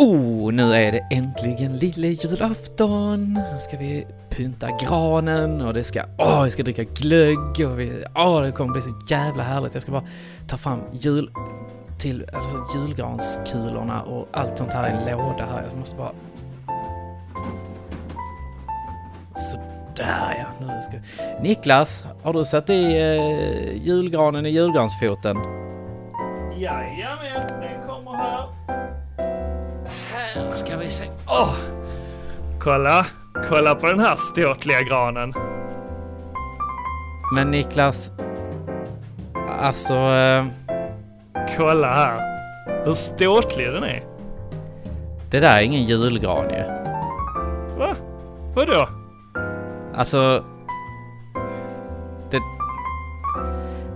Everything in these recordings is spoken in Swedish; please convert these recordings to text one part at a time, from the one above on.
Oh, nu är det äntligen lille julafton. Nu ska vi pynta granen och det ska, åh, vi ska dricka glögg och vi, åh, det kommer bli så jävla härligt. Jag ska bara ta fram jul, till, alltså julgranskulorna och allt sånt här i en låda här. Jag måste bara... Sådär ja, nu ska Niklas, har du satt i eh, julgranen i julgransfoten? Jajamän, den kommer här. Ska vi se. Åh! Kolla, kolla på den här ståtliga granen. Men Niklas, alltså... Eh, Kolla här. Hur ståtlig den är. det där är ingen julgran ju. Va? Vadå? Alltså... Det...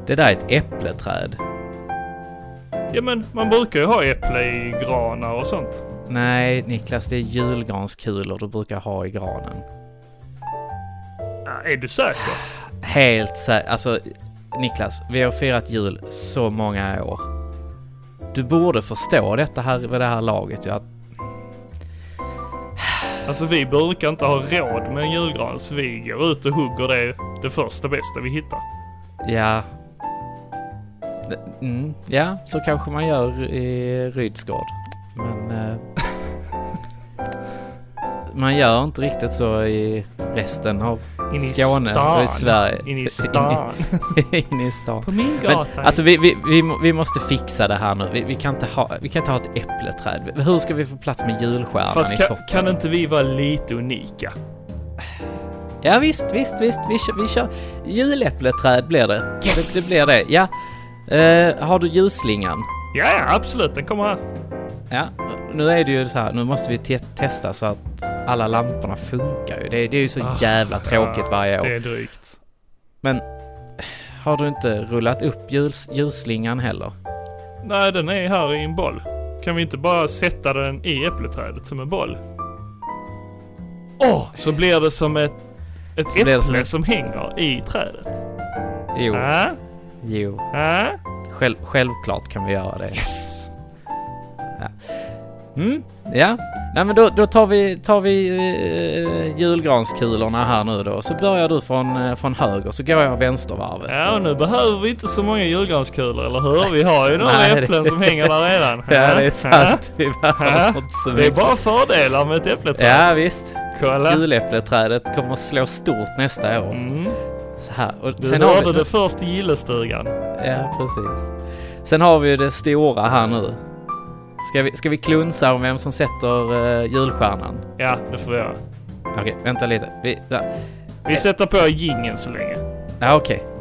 Det där är ett äppleträd. Ja men man brukar ju ha äpple i granar och sånt. Nej, Niklas, det är julgranskulor du brukar ha i granen. Är du säker? Helt säkert. Alltså, Niklas, vi har firat jul så många år. Du borde förstå detta här vid det här laget ju. Att, Alltså vi brukar inte ha råd med en julgran så vi går ut och hugger det, det första bästa vi hittar. ja... Mm, ja, så kanske man gör i Rydsgård. Men... Eh, man gör inte riktigt så i resten av In i Skåne stan. i Sverige. In i stan. Inne i stan. På min Men, gata. alltså vi, vi, vi, vi måste fixa det här nu. Vi, vi, kan inte ha, vi kan inte ha ett äppleträd. Hur ska vi få plats med julstjärnan Fast i kan, toppen? kan inte vi vara lite unika? Ja visst, visst, visst. Vi kör, vi kör. Juläppleträd blir det. Yes! Det, det blir det, ja. Eh, har du ljusslingan? Ja, ja absolut. Den kommer här. Ja, nu är det ju så här, nu måste vi te- testa så att alla lamporna funkar ju. Det, det är ju så Ah, jävla tråkigt ja, varje år. Det är drygt. Men har du inte rullat upp ljus, ljusslingan heller? Nej, den är här i en boll. Kan vi inte bara sätta den i äppleträdet som en boll? Åh! så blir det som ett, ett Så äpple som som, ett- hänger i trädet. Jo, Äh? jo. Äh? Själv, självklart kan vi göra det. Yes! Mm, ja. Nej men då, då tar vi, tar vi eh, julgranskulorna här nu då. Så börjar du från, eh, från höger så går jag vänstervarvet. Ja, och nu behöver vi inte så många julgranskulor, eller hur? Vi har ju några Nej, det- äpplen som hänger där redan. Ja det är sant. Vi behöver inte så Det är bara fördelar med ett äppleträd. Ja visst. Kolla. Juläppleträdet kommer att slå stort nästa år. Mm. Så här. Och Du sen har hörde vi, det först i gillestugan. Ja precis. Sen har vi ju det stora här nu. Ska vi, ska vi klunsa om vem som sätter uh, julstjärnan? Ja, det får vi göra. Okej, vänta lite. Vi, där. Vi sätter på jingeln så länge. Ja, okej. Achtung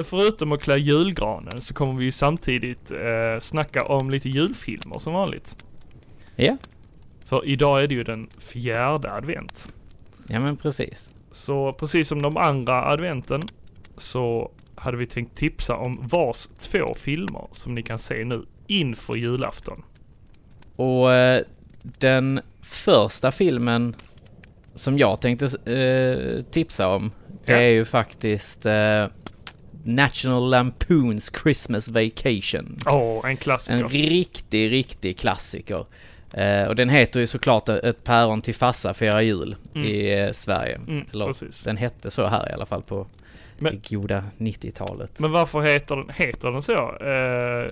Men förutom att klä julgranen så kommer vi ju samtidigt eh, snacka om lite julfilmer som vanligt. Ja. För idag är det ju den fjärde advent. Ja men precis. Så precis som de andra adventen så hade vi tänkt tipsa om vars två filmer som ni kan se nu inför julafton. Och eh, den första filmen som jag tänkte eh, tipsa om, det Ja. är ju faktiskt eh, National Lampoons Christmas Vacation. Åh, en klassiker. En riktig, riktig klassiker. Eh, och den heter ju såklart Ett päron till farsa firar jul Mm. i eh, Sverige. Mm, Eller, precis. den hette så här i alla fall på Men- det goda 90-talet. Men varför heter den, heter den så? Eh,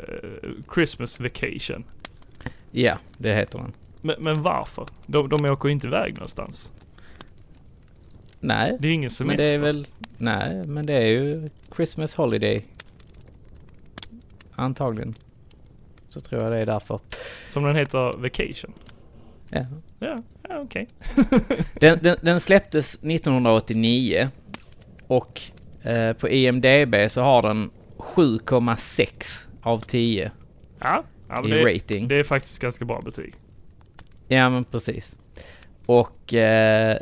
Christmas Vacation. Ja, det heter den. Men, men varför? De, de åker inte iväg någonstans. Nej, Det är ju ingen men semester. det är väl... Nej, men det är ju Christmas Holiday. Antagligen. Så tror jag det är därför. Som den heter Vacation. Ja. Ja, ja okej. Den, den, den släpptes 1989 och eh, på IMDB så har den 7,6 av 10 Ja, ja men i det, rating. det är faktiskt ganska bra betyg. Ja men precis. Och eh,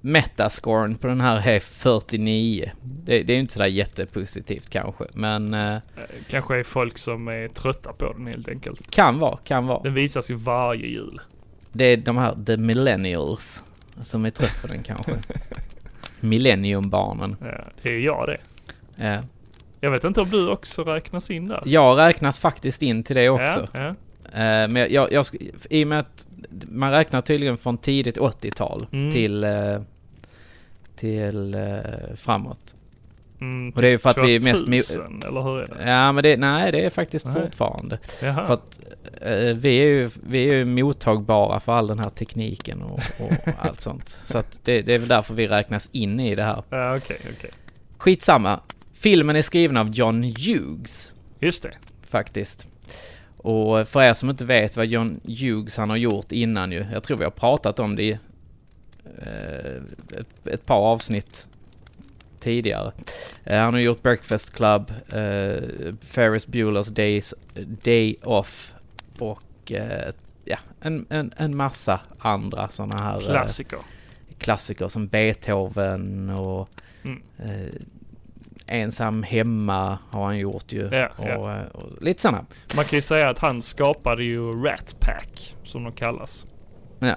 metascoren på den här är 49. Det, det är ju inte sådär jättepositivt kanske, men eh, Eh, Kanske är folk som är trötta på den helt enkelt. kan vara, kan vara. Den visas ju varje jul. Det är de här the millennials som är trött på den kanske. Millenniumbarnen. Ja, det är jag det. Ja. Jag vet inte om du också räknas in där? Jag räknas faktiskt in till det också. Ja, ja. Eh, men jag, jag, jag, i och med att man räknar tydligen från tidigt 80-tal Mm. till, eh, till eh, framåt. Mm, Och det är ju för att vi är mest... 2000, eller hur är det? Ja men det, nej det är faktiskt Nej. fortfarande. Jaha. För att eh, vi är ju, vi är ju mottagbara för all den här tekniken och, och allt sånt. Så att det, det är väl därför vi räknas in i det här. Ja, okej, okej. Skitsamma. Filmen är skriven av John Hughes Just det. faktiskt. Och för er som inte vet vad John Hughes han har gjort innan ju. Jag tror vi har pratat om det i eh, ett, ett par avsnitt tidigare. Eh, han har gjort Breakfast Club, eh, Ferris Bueller's Days, Day Off och ja, en, en, en massa andra sådana här Klassiker. klassiker som Beethoven och Mm. Ensam hemma har han gjort ju. Ja, och, ja. eh, och lite sådana. Man kan ju säga att han skapade ju Rat Pack, som de kallas. Ja.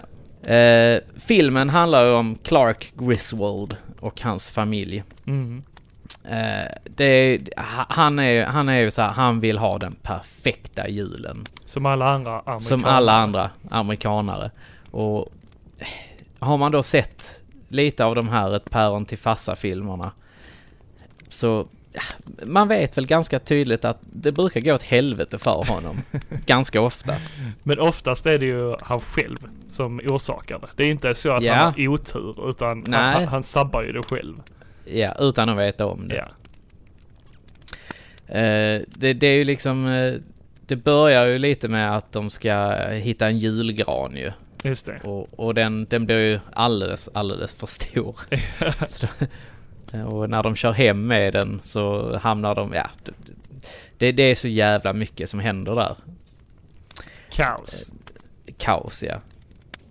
Eh, filmen handlar ju om Clark Griswold och hans familj. Mm. Eh, det han är han är ju så här, han vill ha den perfekta julen. Som alla andra amerikaner. Som alla andra amerikanare. Och har man då sett lite av de här Ett päron till farsa-filmerna så man vet väl ganska tydligt att det brukar gå åt helvete för honom. ganska ofta. Men oftast är det ju han själv som orsakar det. Det är inte så att Ja. han har otur, utan han, Nej. han, han sabbar ju det själv. Ja, utan att veta om det. Ja. Eh, det, det är ju liksom... Eh, det börjar ju lite med att de ska hitta en julgran ju. Just det. Och, och den, den blir ju alldeles, alldeles för stor. så, då- och när de kör hem med den så hamnar de, ja. Det, det är så jävla mycket som händer där. Kaos. Kaos ja.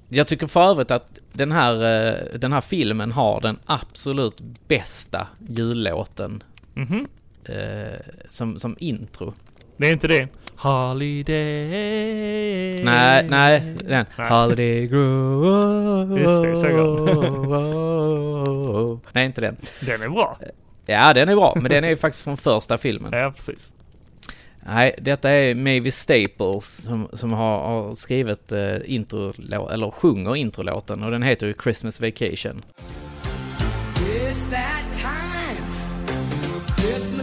Jag tycker för övrigt att den här, eh, den här filmen har den absolut bästa jullåten Mhm. eh, som, som intro. Det är inte det. Holiday. Nej, nej, den. Nej. Holiday Grove. Just det, så Nej, inte den. Den är bra. Ja, den är bra, men den är ju faktiskt från första filmen. Ja, precis. Nej, detta är Mavis Staples som, som har, har skrivit eh, intro, eller sjunger introlåten och den heter ju Christmas Vacation. It's that time. Christmas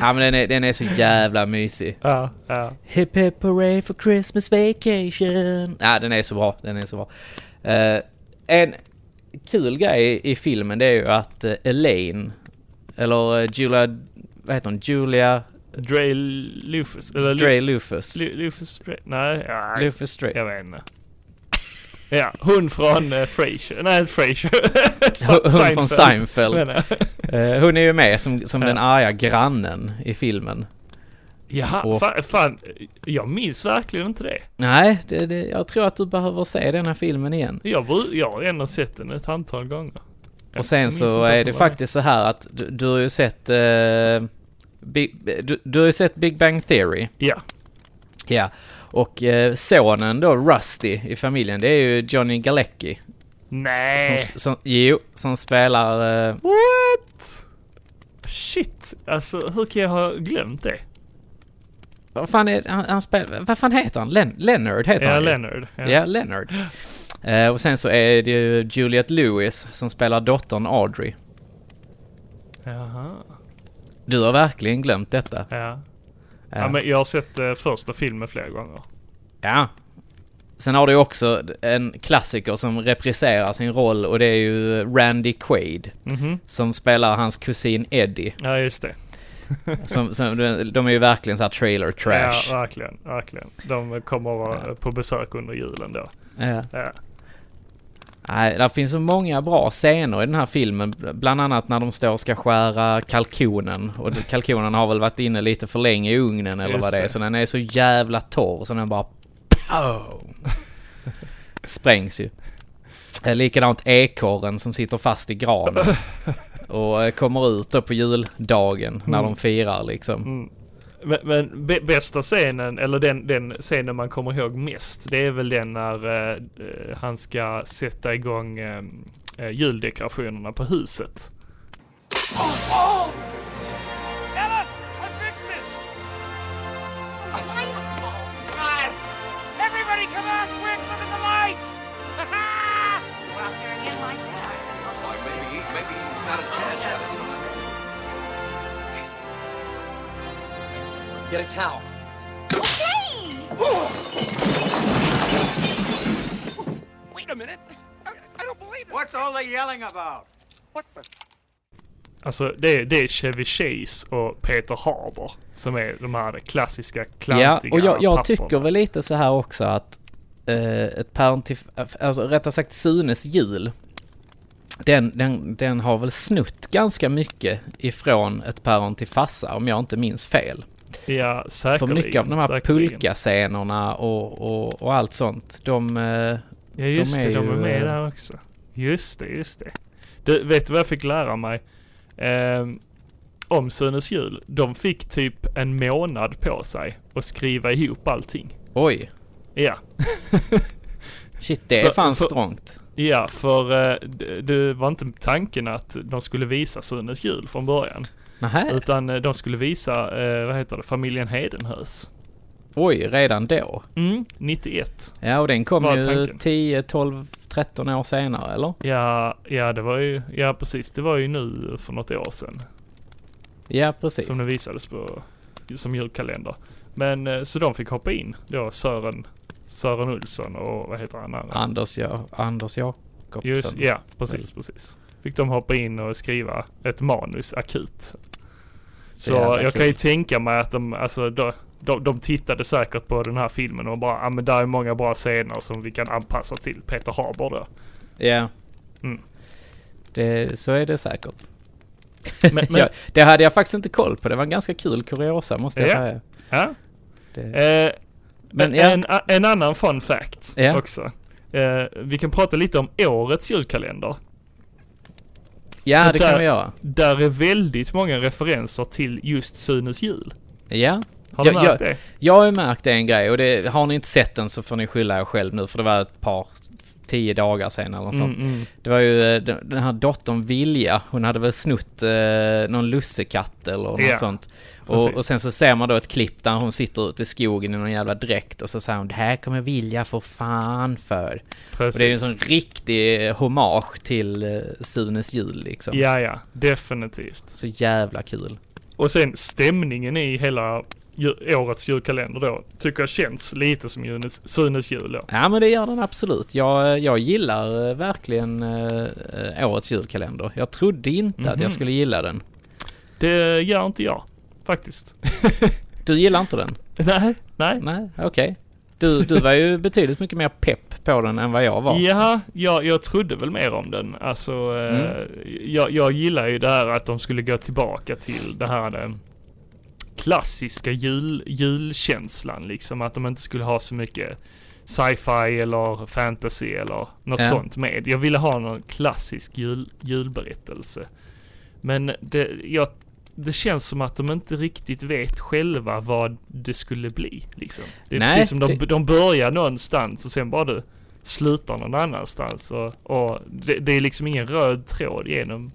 Ja, men den är, den är så jävla mysig. Ja, ja. Hip hip hooray for Christmas vacation. Ja, den är så bra. Den är så bra. Eh, en kul grej i, filmen det är ju att eh, Elaine, eller eh, Julia, vad heter hon? Julia Dre Lufus. Eller Dre Lufus. Lu- Lufus Dre. Nej, ja, Lufus Dre. jag vet inte. Ja, hon från uh, Frasier. Nej, Frasier. Hon hon från Seinfeld. Eh, hon är ju med som, som Ja. den arga grannen i filmen. Jaha, Och- fan, fan. Jag minns verkligen inte det. Nej, det, det, jag tror att du behöver se den här filmen igen. Jag, jag har ändå sett den ett antal gånger. Jag Och sen så är det faktiskt så här att du, du har ju sett eh, Big, du, du har ju sett Big Bang Theory. Ja, Ja. Och eh, sonen då, Rusty, i familjen, det är ju Johnny Galecki. nej. Som, som, jo, som spelar... Eh, What? Shit, alltså hur kan jag ha glömt det? vad fan är han, han spelar, Vad fan heter han? Len, Leonard heter Ja, han ju. Leonard. Ja, Leonard. Eh, och sen så är det ju Juliette Lewis som spelar dottern Audrey. Jaha. Du har verkligen glömt detta. Ja. Ja. ja, men jag har sett uh, första filmen flera gånger. Ja. Sen har du också en klassiker som repriserar sin roll och det är ju Randy Quaid. Mhm. Som spelar hans kusin Eddie. Ja, just det. Som, som, de är ju verkligen såhär trailer trash. Ja, verkligen, verkligen. De kommer vara Ja. på besök under julen då. Ja. Ja. Nej, det finns så många bra scener i den här filmen. Bland annat när de står och ska skära kalkonen. Och kalkonen har väl varit inne lite för länge i ugnen eller Just vad det är. Så den är så jävla torr så den bara... Pow! Sprängs ju. Eh, Likadant ekorren som sitter fast i granen. Och eh, kommer ut då på juldagen när Mm. de firar liksom. Mm. Men, men bästa scenen, eller den, den scenen man kommer ihåg mest, det är väl den när eh, eh han ska sätta igång eh, eh juldekorationerna på huset. Everybody Get a towel. Wait a minute. I, I don't believe it. What's all the yelling about? What the? Alltså det, är- det är Chevy Chase och Peter Haber som är de här klassiska klantiga Ja, och jag, jag tycker väl lite så här också att eh, ett päron till, alltså rättare sagt Sunes jul, den, den, den har väl snutt ganska mycket ifrån ett päron till farsa om jag inte minns fel. Ja, För säkerligen. mycket av de här pulkascenerna och, och, och allt sånt, de... eh, Ja just De är det, de är ju, med eh, där också. Just det, just det. Du, vet du vad jag fick lära mig? Ehm, om Sunes jul. De fick typ en månad på sig att skriva ihop allting. oj, Ja, shit det Så- är fan för- strångt. ja för eh, det, det var inte tanken att de skulle visa Sunes jul från början. Nähä, Utan eh, de skulle visa, eh, vad heter det, familjen Hedenhös. oj, redan då? Mm, 91. Ja, och den kom ju tanken? 10, 12, 13 år senare, eller? Ja, ja det var ju, ja precis, det var ju nu för något år sedan. Ja, precis. Som det visades på som julkalender. Men eh, så de fick hoppa in då Sören, Sören Olsson och vad heter han? Anders, ja, Anders Jakobsson. Just, ja, precis, precis. Fick de hoppa in och skriva ett manus akut. Så jag kan ju kul. tänka mig att de, alltså de, de, de tittade säkert på den här filmen och bara, ja men där är många bra scener som vi kan anpassa till Peter Haber då. Ja. Mm. Det, så är det säkert. Men, men Ja, det hade jag faktiskt inte koll på. Det var en ganska kul kuriosa måste jag Ja. säga. ja. Det, Eh, Men ja. en, en annan fun fact Ja. också. Eh, vi kan prata lite om årets julkalender. Ja, för det kan där- vi göra. Där är väldigt många referenser till just Sunes jul. Ja. Har du Ja, märkt ja. det? Jag har ju märkt det en grej och det, har ni inte sett den så får ni skylla er själv nu för det var ett par, tio dagar sedan eller något sånt. Mm, mm. Det var ju eh, den här dottern Vilja, hon hade väl snott eh, någon lussekatt eller något Ja, sånt. Och, och sen så ser man då ett klipp där hon sitter ute i skogen i någon jävla dräkt och så säger hon det här kommer Vilja få fan för. Precis. Och det är ju en sån riktig hommage till eh, Sunes jul liksom. Ja, ja, definitivt. Så jävla kul. Och sen stämningen i hela årets julkalender då, tycker jag känns lite som Sunes, Sunes jul då. Ja men det gör den absolut. Jag, jag gillar eh, verkligen eh, årets julkalender. Jag trodde inte att jag Mhm. skulle gilla den. Det gör inte jag, faktiskt. Du gillar inte den? nej, nej. Nej, okej. Du, du var ju betydligt mycket mer pepp på den än vad jag var. Ja, jag, jag trodde väl mer om den. Alltså, Mm. jag, jag gillar ju det här att de skulle gå tillbaka till det här klassiska jul, julkänslan liksom. Att de inte skulle ha så mycket sci-fi eller fantasy eller något Ja. sånt med. Jag ville ha någon klassisk jul, julberättelse. Men det, jag, det känns som att de inte riktigt vet själva vad det skulle bli. Liksom. Det är Nej, precis som de, det- de börjar någonstans och sen bara du slutar någon annanstans. Och, och det, det är liksom ingen röd tråd genom.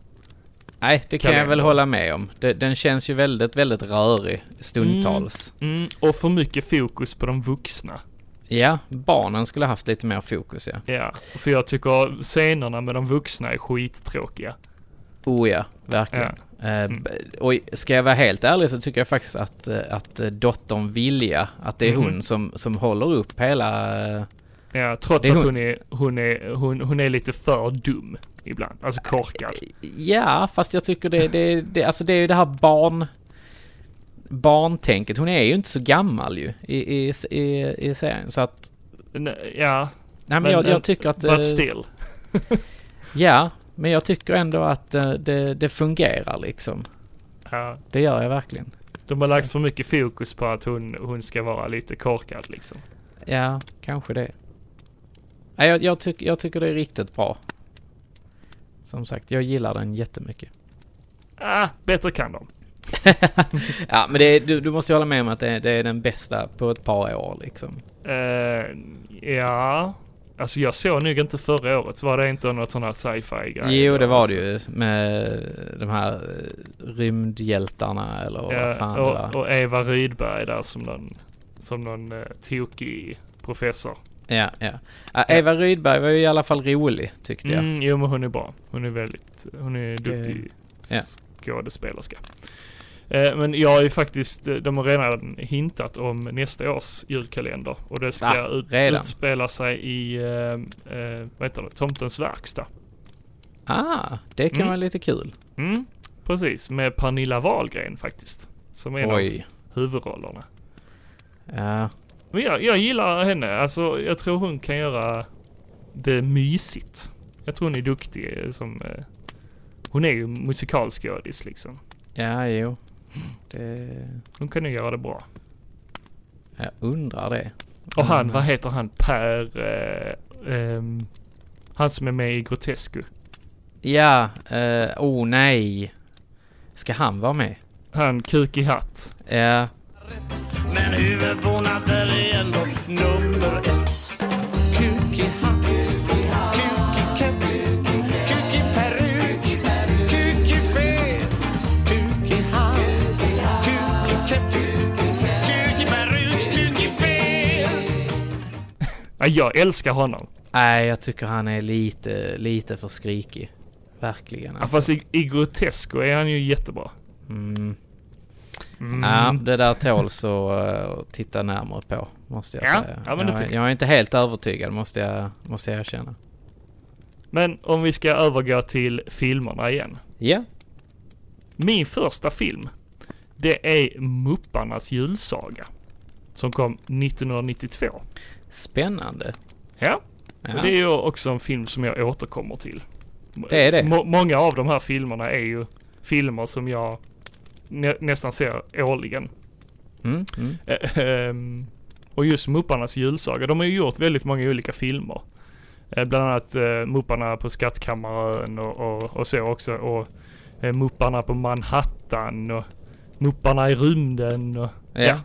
Nej, det kan jag väl hålla med om. Den känns ju väldigt, väldigt rörig stundtals. Mm, och för mycket fokus på de vuxna. Ja, barnen skulle haft lite mer fokus ja. Ja, för jag tycker scenerna med de vuxna är skittråkiga. Oh ja, verkligen. Eh, b- och ska jag vara helt ärlig så tycker jag faktiskt att, eh, att eh, dottern Vilja, att det är Mhm. hon som, som håller upp hela... Ja, trots är att hon- hon är, hon, är, hon, hon är lite för dum ibland. Alltså korkad. Ja, fast jag tycker det, det, det, alltså det är ju det här barn... Barntänket. Hon är ju inte så gammal ju i, i, i, i serien så att... Ja, Nej men, Men, jag, eh, jag tycker att... eh, but still. Ja, men jag tycker ändå att eh, det, det fungerar liksom. Ja, Det gör jag verkligen. de har lagt för mycket fokus på att hon, hon ska vara lite korkad liksom. Ja, kanske det. Nej, jag, jag, tyck, jag tycker det är riktigt bra. Som sagt, jag gillar den jättemycket. Ah, bättre kan de. ja, men är, du, du måste hålla med om att det, det är den bästa på ett par år liksom. Eh, ja, alltså jag såg nog inte förra året. Var det inte något sån här sci-fi grej? Jo, det var Alltså. det ju med de här eh, rymdhjältarna eller vad Ja, fan det var. och, och Eva Rydberg där som någon, som någon uh, tokig professor. Ja, ja. Eva Rydberg var ju i alla fall rolig tyckte jag. Mm, jo men hon är bra. Hon är väldigt, hon är duktig ja. skådespelerska. Eh, men jag har ju faktiskt, eh, de har redan hintat om nästa års julkalender och det ska Ah, ut, utspela sig i, eh, eh, vad heter det, Tomtens verkstad. Ah, det kan Mm. vara lite kul. Mm, precis, med Pernilla Wahlgren faktiskt. Som är en av Oj. huvudrollerna. Ja, Men jag, jag gillar henne, alltså jag tror hon kan göra det mysigt. Jag tror hon är duktig eh, som, eh, hon är ju musikalskådis liksom. ja jo. Det, Hon kan ju göra det bra. jag undrar det. Och han, Mm. vad heter han? Per... Eh, ehm, han som är med i Grotesco. Ja, eh, oh nej. Ska han vara med? Han kuk i hatt. Ja, Men huvudbonader är ändå nummer ett. Kuk i hatt, kuk i keps, kuk i peruk, kuk i fes. Kuk i hatt, kuk i keps, kuk i peruk, kuk i fes. Ja, jag älskar honom. nej jag tycker han är lite, lite för skrikig. Verkligen Ja, alltså. Fast i, i Grotesco är han ju jättebra. Mm. Mm. Ja, det där tåls att uh, titta närmare på, måste jag Ja, säga. ja, men jag, tycker jag är inte helt övertygad, måste jag, måste jag erkänna. Men om vi ska övergå till filmerna igen. Ja, Min första film, det är Mupparnas julsaga. Som kom 1992. spännande. Ja, Ja. och det är ju också en film som jag återkommer till. Det är det. Må- många av de här filmerna är ju filmer som jag nä- nästan ser årligen. Mm, mm. Eh, ehm, och just Mupparnas julsaga, de har ju gjort väldigt många olika filmer. Eh, bland annat eh, Mupparna på Skattkammarön och, och, och så också. Och eh, Mupparna på Manhattan och Mupparna i rymden och Ja.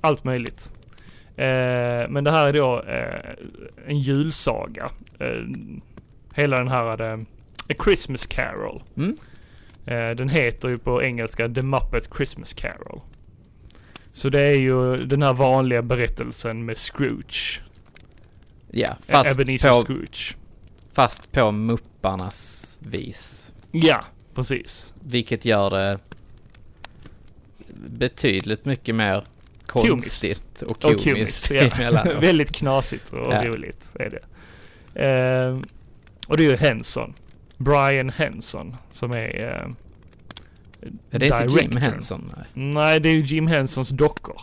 allt möjligt. Eh, men det här är då en julsaga. Hela den här A Christmas Carol. Mm. Eh, den heter ju på engelska The Muppet Christmas Carol. Så det är ju den här vanliga berättelsen med Scrooge. ja. Fast, Ebenezer på, Scrooge. fast på mupparnas vis. Ja, precis. Vilket gör det betydligt mycket mer konstigt och Och komiskt. komiskt. Ja. Väldigt knasigt och Ja. roligt är det. Eh, och det är ju Henson. Brian Henson som är eh, är det inte Jim. Henson? Nej. Nej, det är ju Jim Hensons dockor.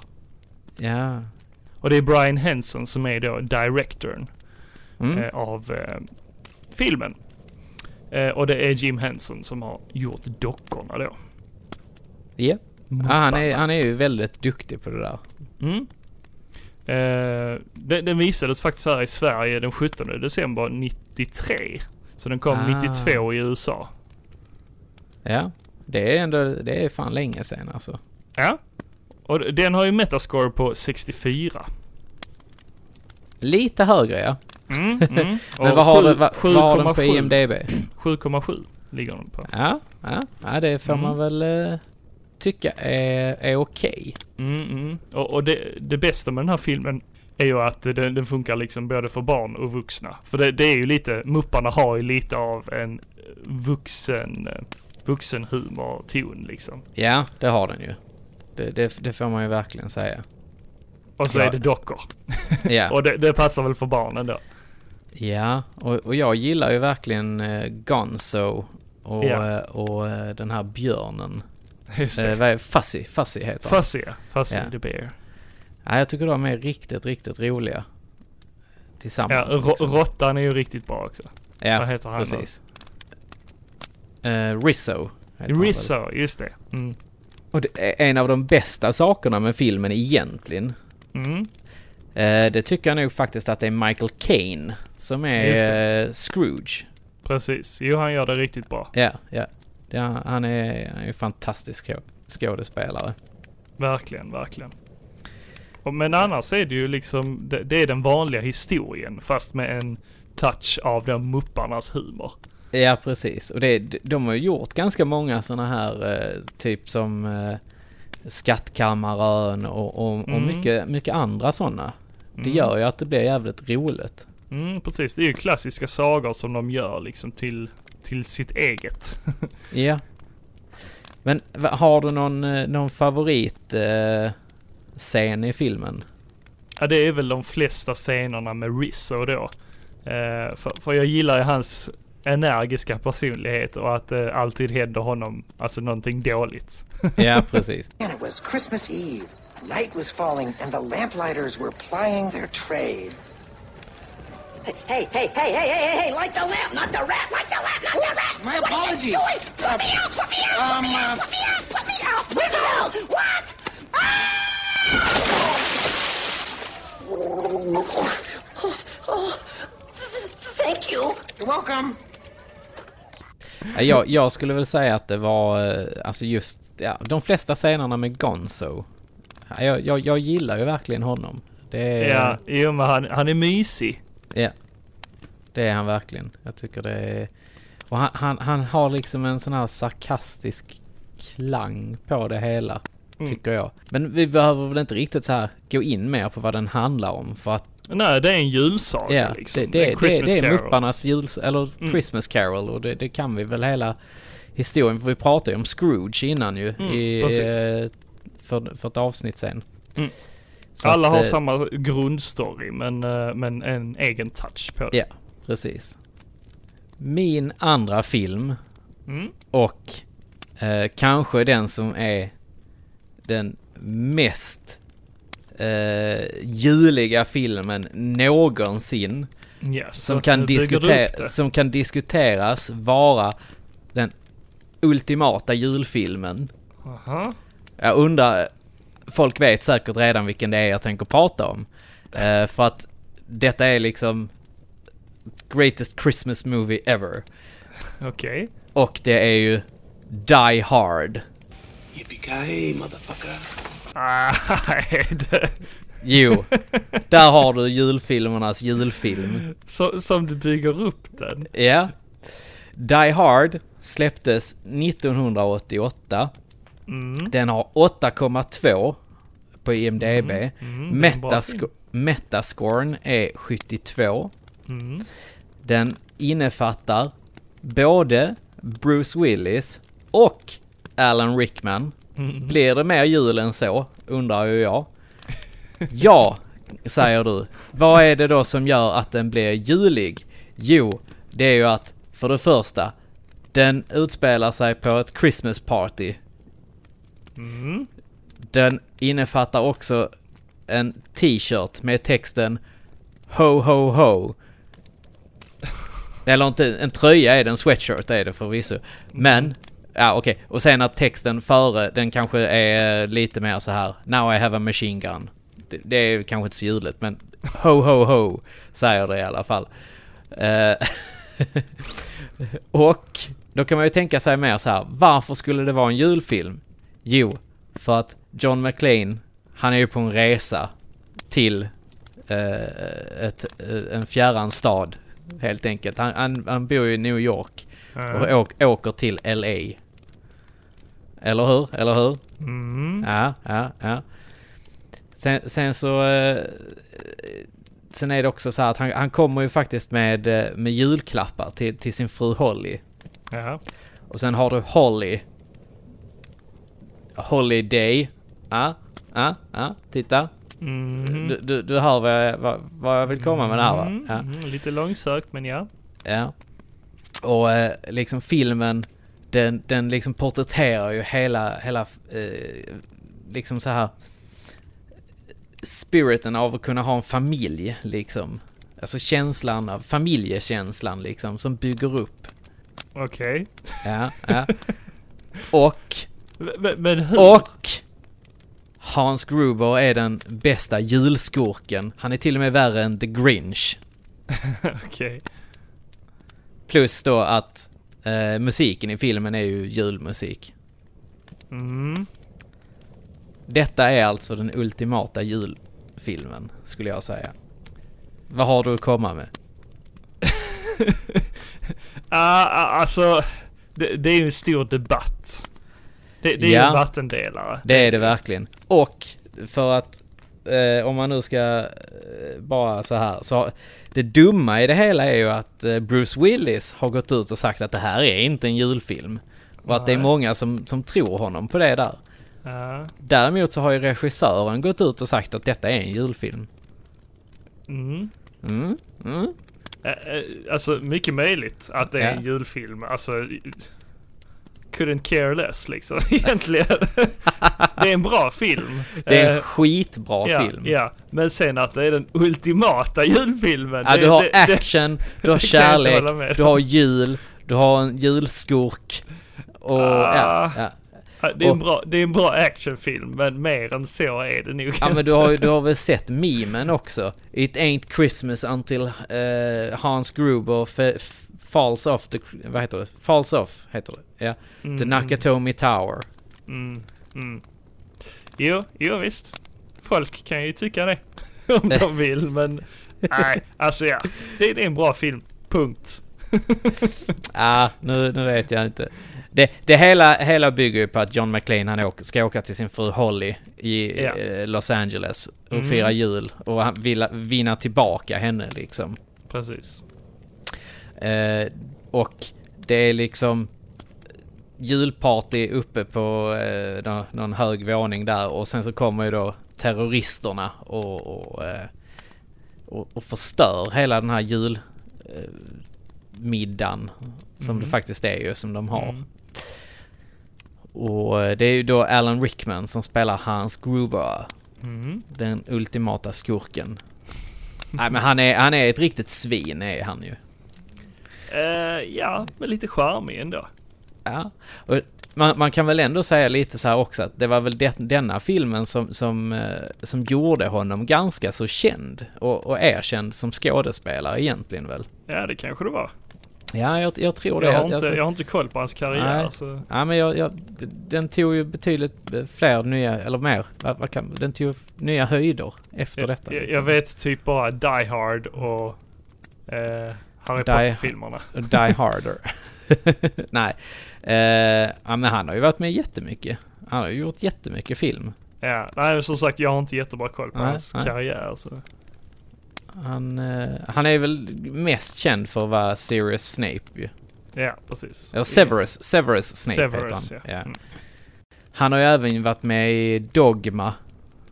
Ja. Och det är Brian Henson som är då directorn Mm. eh, av eh, filmen. Eh, och det är Jim Henson som har gjort dockorna då. Ja. Ja, han, är, han är ju väldigt duktig på det där. Mm. Eh, den, den visades faktiskt här i Sverige den 17 december 93. Så den kom Ah. 92 i USA. Ja. Det är ändå, det är fan länge sedan alltså. Ja. Och den har ju Metascore på 64. Lite högre ja. Mm, mm. Men vad har, sju- du, vad, vad har den på 7,7 IMDB? 7,7 ligger den på. Ja, ja, ja det får man väl eh, tycka är, är okej. Mm, mm. Och, och det, det bästa med den här filmen är ju att den, den funkar liksom både för barn och vuxna. För det, det är ju lite, Mupparna har ju lite av en vuxen, eh, vuxenhumor-ton liksom. Ja, det har den ju. Det, det, det får man ju verkligen säga. Och så Ja. är det dockor. Ja, Och det, passar väl för barnen då. ja och, och jag gillar ju verkligen eh, Gonzo och, Ja. eh, och eh, den här björnen. Just Eh, det. vad är Fuzzy? Fuzzy heter han. Fuzzy. Fuzzy Ja. the Bear. Ja, jag tycker de är riktigt, riktigt roliga. Tillsammans. Ja, liksom. råttan är ju riktigt bra också. Ja, Vad heter han precis. Eh, Rizzo. Rizzo, just det. Mm. Och det är en av de bästa sakerna med filmen egentligen. Mm. Eh, det tycker jag nog faktiskt att det är Michael Caine som är eh, Scrooge. Precis. Jo, han gör det riktigt bra. Ja, ja. ja han är han är en fantastisk skå- skådespelare. Verkligen, verkligen. Och, men annars är det ju liksom, det, det är den vanliga historien fast med en touch av den mupparnas humor. Ja, precis. Och det, de har ju gjort ganska många sådana här, eh, typ som eh, Skattkammarön och, och, och Mm. mycket, mycket andra sådana. Det Mm. gör ju att det blir jävligt roligt. Mm, precis. Det är ju klassiska sagor som de gör liksom till, till sitt eget. Ja. Men har du någon, eh, någon favorit eh, scen i filmen? Ja, det är väl de flesta scenerna med Rizzo då. Eh, för, för jag gillar ju hans energiska personlighet och att det alltid händer honom alltså någonting dåligt. Ja, precis. And it was Christmas Eve. Night was falling, and the lamplighters were plying their trade. Hey, hey, hey, hey, hey, hey, hey, light the lamp, not the rat, light the lamp, not the rat. My What are you apologies. doing? Put me out, put me out, put me Um, out, uh, put me out, put me out. What? Ah! Thank you. You're welcome. Ja, Jag, jag skulle väl säga att det var, eh, alltså just, ja, de flesta scenerna med Gonzo. Ja, Jag, jag, jag gillar ju verkligen honom. Det är, Ja, jo men han, han är mysig. ja. Det är han verkligen. Jag tycker det är... Och han, han, han har liksom en sån här sarkastisk klang på det hela. Mm. Tycker jag. Men vi behöver väl inte riktigt så här gå in mer på vad den handlar om för att Nej, det är en julsaga Ja, liksom. det, det, är en det, Christmas det är. Mupparnas jul, eller Mm. Christmas Carol och det, det kan vi väl hela historien, för vi pratade ju om Scrooge innan ju Mm, i, eh, för, för ett avsnitt sen. Mm. Alla att, har eh, samma grundstory men, eh, men en egen touch på det. Ja, precis. Min andra film Mm. och eh, kanske den som är den mest eh, juliga filmen någonsin. Så som kan, det. som kan diskuteras vara den ultimata julfilmen. Aha. Jag undrar, folk vet säkert redan vilken det är jag tänker prata om. Eh, för att detta är liksom greatest Christmas movie ever. Okej. Och det är ju Die Hard. Yippee-ki-yay, motherfucker. Ah, det, Jo, där har du julfilmernas julfilm. så, som du bygger upp den. Ja. Die Hard släpptes 1988. Mm. Den har 8,2 på IMDB. Mm, bra Metask- Metascoren är 72. Mm. Den innefattar både Bruce Willis och Alan Rickman. Mm. Blir det mer jul än så? Undrar ju jag. Ja, säger du. Vad är det då som gör att den blir julig? Jo, det är ju att för det första, den utspelar sig på ett Christmas party. Mm. Den innefattar också en t-shirt med texten Ho ho ho. Eller inte, en tröja är det, en sweatshirt är det förvisso. Men, ja okej. Och sen att texten före, den kanske är eh, lite mer så här Now I have a machine gun. Det, det är kanske inte så ljudligt men Ho ho ho säger det i alla fall. Eh, och då kan man ju tänka sig mer så här, varför skulle det vara en julfilm? Jo, för att John McClane, han är ju på en resa till eh, ett, eh, en fjärran stad helt enkelt. Han, han, han bor i New York och åker till LA. Eller hur? Eller hur? Mm. Ja, ja, ja. Sen, sen så... Eh, sen är det också så här att han, han kommer ju faktiskt med, eh, med julklappar till, till sin fru Holly. Ja. Och sen har du Holly. Holiday. Ja, ja, ja, titta. Mm. Du, du, du hör vad jag, vad, vad jag vill komma med det här va? Mm, Ja. mm, lite långsökt men ja. Ja. Och eh, liksom filmen, den, den liksom porträtterar ju hela, hela, eh, liksom så här spiriten av att kunna ha en familj liksom. Alltså känslan av familjekänslan liksom som bygger upp. Okej. Ja, ja. Och, Men, men hur? och Hans Gruber är den bästa julskurken. Han är till och med värre än The Grinch. Okej. Plus då att eh, musiken i filmen är ju julmusik. Mm. Detta är alltså den ultimata julfilmen, skulle jag säga. Vad har du att komma med? Ah, ah, alltså, det, det är ju en stor debatt. Det, det är ju Ja. en vattendelare. Det är det verkligen. Och för att eh, om man nu ska eh, bara så här så det dumma i det hela är ju att eh, Bruce Willis har gått ut och sagt att det här är inte en julfilm. Och att det är Nej. många som, som tror honom på det där. Ja. Däremot så har ju regissören gått ut och sagt att detta är en julfilm. Mm. Mm, mm. Alltså mycket möjligt att det är en Ja. julfilm. Alltså couldn't care less liksom egentligen. det är en bra film. Det är en Eh, skitbra ja, film. Ja, men sen att det är den ultimata julfilmen. Ja, det, du har det, det, action, du har det jag inte kärlek, du har jul, du har en julskurk. Och Ah. ja. Ja, det, är en bra, det är en bra actionfilm, men mer än så är det nog Ja men du har, du har väl sett memen också? It ain't Christmas until eh, Hans Gruber falls off the... Vad heter det? Falls off heter det. Ja. Mm, The Nakatomi Tower. Mm, mm. Jo, jo visst. Folk kan ju tycka det. Om de vill, men nej, alltså ja. Det, det är en bra film. Punkt. Ah, nu, nu vet jag inte. Det, det hela, hela bygger ju på att John McClane han åker, ska åka till sin fru Holly i Ja. eh, Los Angeles och Mm. fira jul. Och han vill vinna tillbaka henne liksom. Precis. Eh, och det är liksom julparty uppe på eh, nå- någon hög våning där och sen så kommer ju då terroristerna och, och, eh, och, och förstör hela den här julmiddagen eh, som det faktiskt är ju som de har. Mm. Och eh, det är ju då Alan Rickman som spelar Hans Gruber, Mm. den ultimata skurken. Nej men han är, han är ett riktigt svin är han ju. Eh, ja, men lite charmig ändå. Ja, och man, man kan väl ändå säga lite så här också att det var väl det, denna filmen som, som, eh, som gjorde honom ganska så känd och, och erkänd som skådespelare egentligen väl. Ja, det kanske det var. Ja, jag, jag tror det. Jag har, inte, Alltså, jag har inte koll på hans karriär. Nej. Så. Ja, men jag, jag, den tog ju betydligt eh, fler nya, eller mer, den tog nya höjder efter Jag, detta. jag, liksom. jag vet typ bara Die Hard och eh, Harry Potter-filmerna. Die Harder. Nej. Eh, ja, men han har ju varit med jättemycket. Han har ju gjort jättemycket film. Ja, nej som sagt jag har inte jättebra koll på Nej, hans nej. karriär. Så. Han, eh, han är väl mest känd för att vara Sirius Snape ju. Ja, precis. Eller Severus, Severus Snape Severus, heter ja. han. Ja. Mm. Han har ju även varit med i Dogma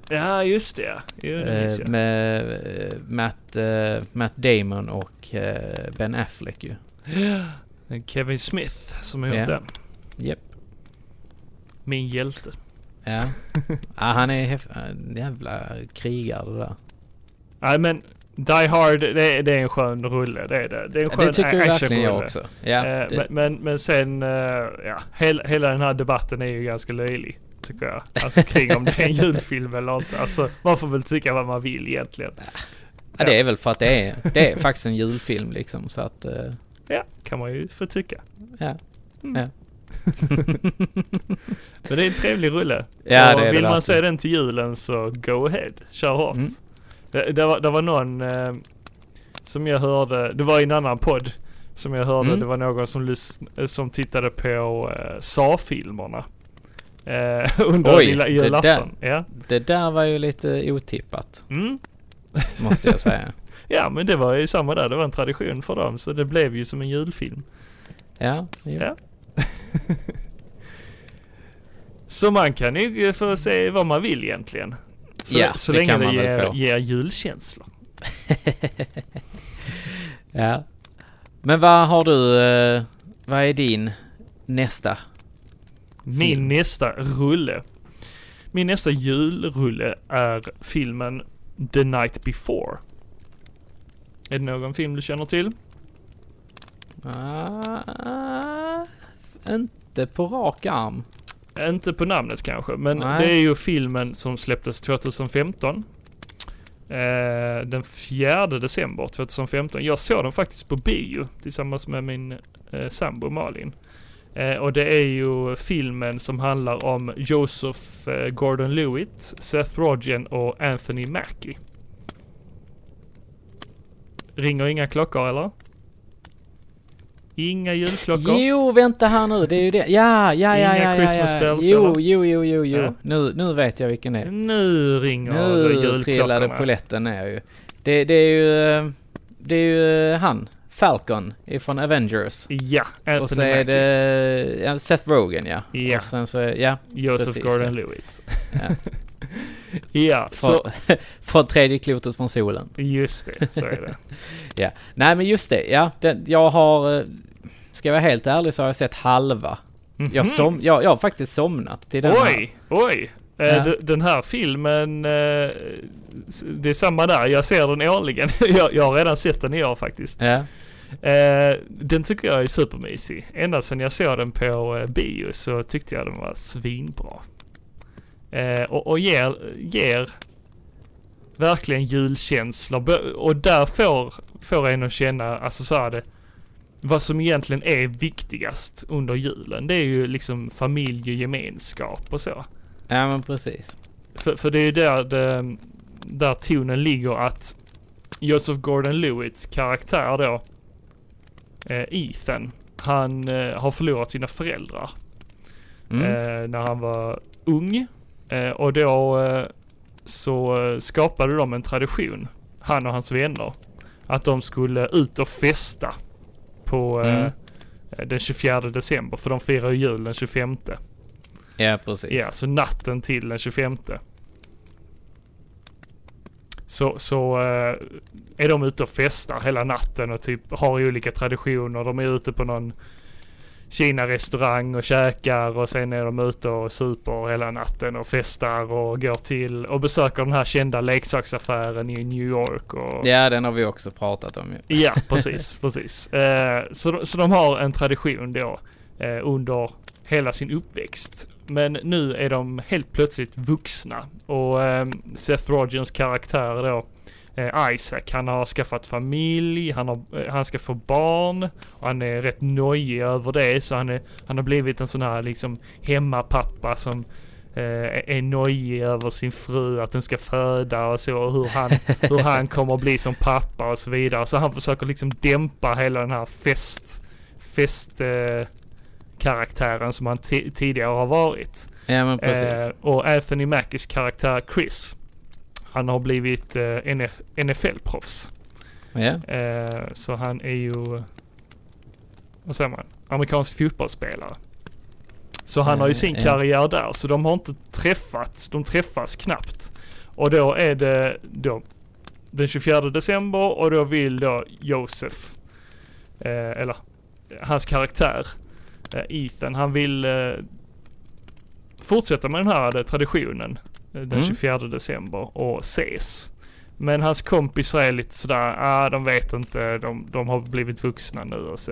Ja, just det. Jo, det eh, med eh, Matt, eh, Matt Damon och Ben Affleck ju. Kevin Smith som har gjort Ja. den. Japp. Min hjälte. Ja. ja, han är en jävla krigare där. Nej men Die Hard, det, är- det är en skön rulle. Det är det. Det är en skön det tycker verkligen jag också. Ja, men, men, men sen, ja, hela, hela den här debatten är ju ganska löjlig. Tycker jag. Alltså kring om det är en julfilm eller inte. Alltså man får väl tycka vad man vill egentligen. ja, det är väl för att det är, det är faktiskt en julfilm liksom så att... eh, Ja, kan man ju få tycka. ja. Mm. Ja. Men det är en trevlig rulle. Ja, Och det är det Vill man verkligen. se den till julen så go ahead. Kör hårt. Mm. Det, det, var, det var någon eh, som jag hörde, det var i en annan podd som jag hörde, Mm. det var någon som, lys- som tittade på eh, Sa-filmerna. Eh, under Oj, lilla det julafton. Ja. Det där var ju lite otippat, Mm. måste jag säga. ja, men det var ju samma där. Det var en tradition för dem. Så det blev ju som en julfilm. Ja, jo. Ja. Så man kan ju få se vad man vill egentligen. Så, Ja, så det länge kan det man väl ger, ger julkänslor. ja. Men vad har du, eh, vad är din nästa? Min nästa rulle. Min nästa julrulle är filmen The Night Before. Är det någon film du känner till? Ah, inte på rak arm. Inte på namnet kanske, men Nej. det är ju filmen som släpptes 2015. Eh, den 4 december 2015. Jag såg den faktiskt på bio tillsammans med min eh, sambo Malin. Eh, och det är ju filmen som handlar om Joseph eh, Gordon-Lewitt, Seth Rogen och Anthony Mackie. Ringer inga klockor eller? Inga julklockor? Jo, vänta här nu, det är ju det. Ja, ja, ja, Inga ja, ja, Christmas ja. bells, Jo, eller? jo, jo, jo, jo. Ja. Nu, nu vet jag vilken det är. Nu ringer Nu trillade julklockorna. polletten ner ju. Det, det är ju, eh, det är ju han, Falcon ifrån Avengers. Ja, Anthony och så är Mackie. det ja, Seth Rogen ja. Ja. Och sen så är, ja. Joseph precis, Gordon-Lewitt. Ja. ja, så Från, från tredje klotet från solen. just det, så är det. Ja. Nej men just det, ja. Den, jag har, eh, ska jag vara helt ärlig så har jag sett halva. Jag, Mhm. som, jag, jag har faktiskt somnat till den här. Oj, oj. Eh, Ja. Den här filmen, eh, det är samma där. Jag ser den årligen. jag, jag har redan sett den i år faktiskt. Ja. Eh, den tycker jag är supermysig. Ända sedan jag såg den på eh, bio så tyckte jag den var svinbra. Eh, och, och ger, ger verkligen julkänslor. Och där får, får en att känna, alltså så är det, vad som egentligen är viktigast under julen. Det är ju liksom familj och gemenskap och så. ja men precis. För, för det är ju där, det, där tonen ligger att Joseph Gordon-Lewitts karaktär då, Ethan, han eh, har förlorat sina föräldrar Mm. eh, när han var ung. Eh, och då eh, så eh, skapade de en tradition, han och hans vänner, att de skulle ut och festa på eh, Mm. den 24 december, för de firar ju jul den 25. Ja precis. Ja, så natten till den 25. Så, så eh, är de ute och festar hela natten och typ har olika traditioner. De är ute på någon Kina-restaurang och käkar och sen är de ute och super hela natten och festar och går till och besöker den här kända leksaksaffären i New York. Och, Ja den har vi också pratat om ju. Ja, precis, precis. Eh, så, så de har en tradition då eh, under hela sin uppväxt. Men nu är de helt plötsligt vuxna och eh, Seth Rogens karaktär då, eh, Isaac, han har skaffat familj, han, har, eh, han ska få barn och han är rätt nojig över det så han, är, han har blivit en sån här liksom hemmapappa som eh, är nojig över sin fru, att hon ska föda och så, och hur han, hur han kommer att bli som pappa och så vidare. Så han försöker liksom dämpa hela den här fest, fest eh, karaktären som han ti- tidigare har varit. Ja men precis. Eh, och Anthony Mackies karaktär Chris, han har blivit eh, NF- NFL-proffs. ja. Eh, så han är ju, vad säger man, amerikansk fotbollsspelare. Så han har ju Eh, sin karriär där, så de har inte träffats, de träffas knappt. Och då är det då den 24 december och då vill då Josef, eh, eller hans karaktär, eh, Ethan, han vill eh, fortsätta med den här eh, traditionen eh, den Mm. 24 december och ses. Men hans kompisar är lite sådär, ah, de vet inte, de, de har blivit vuxna nu och så.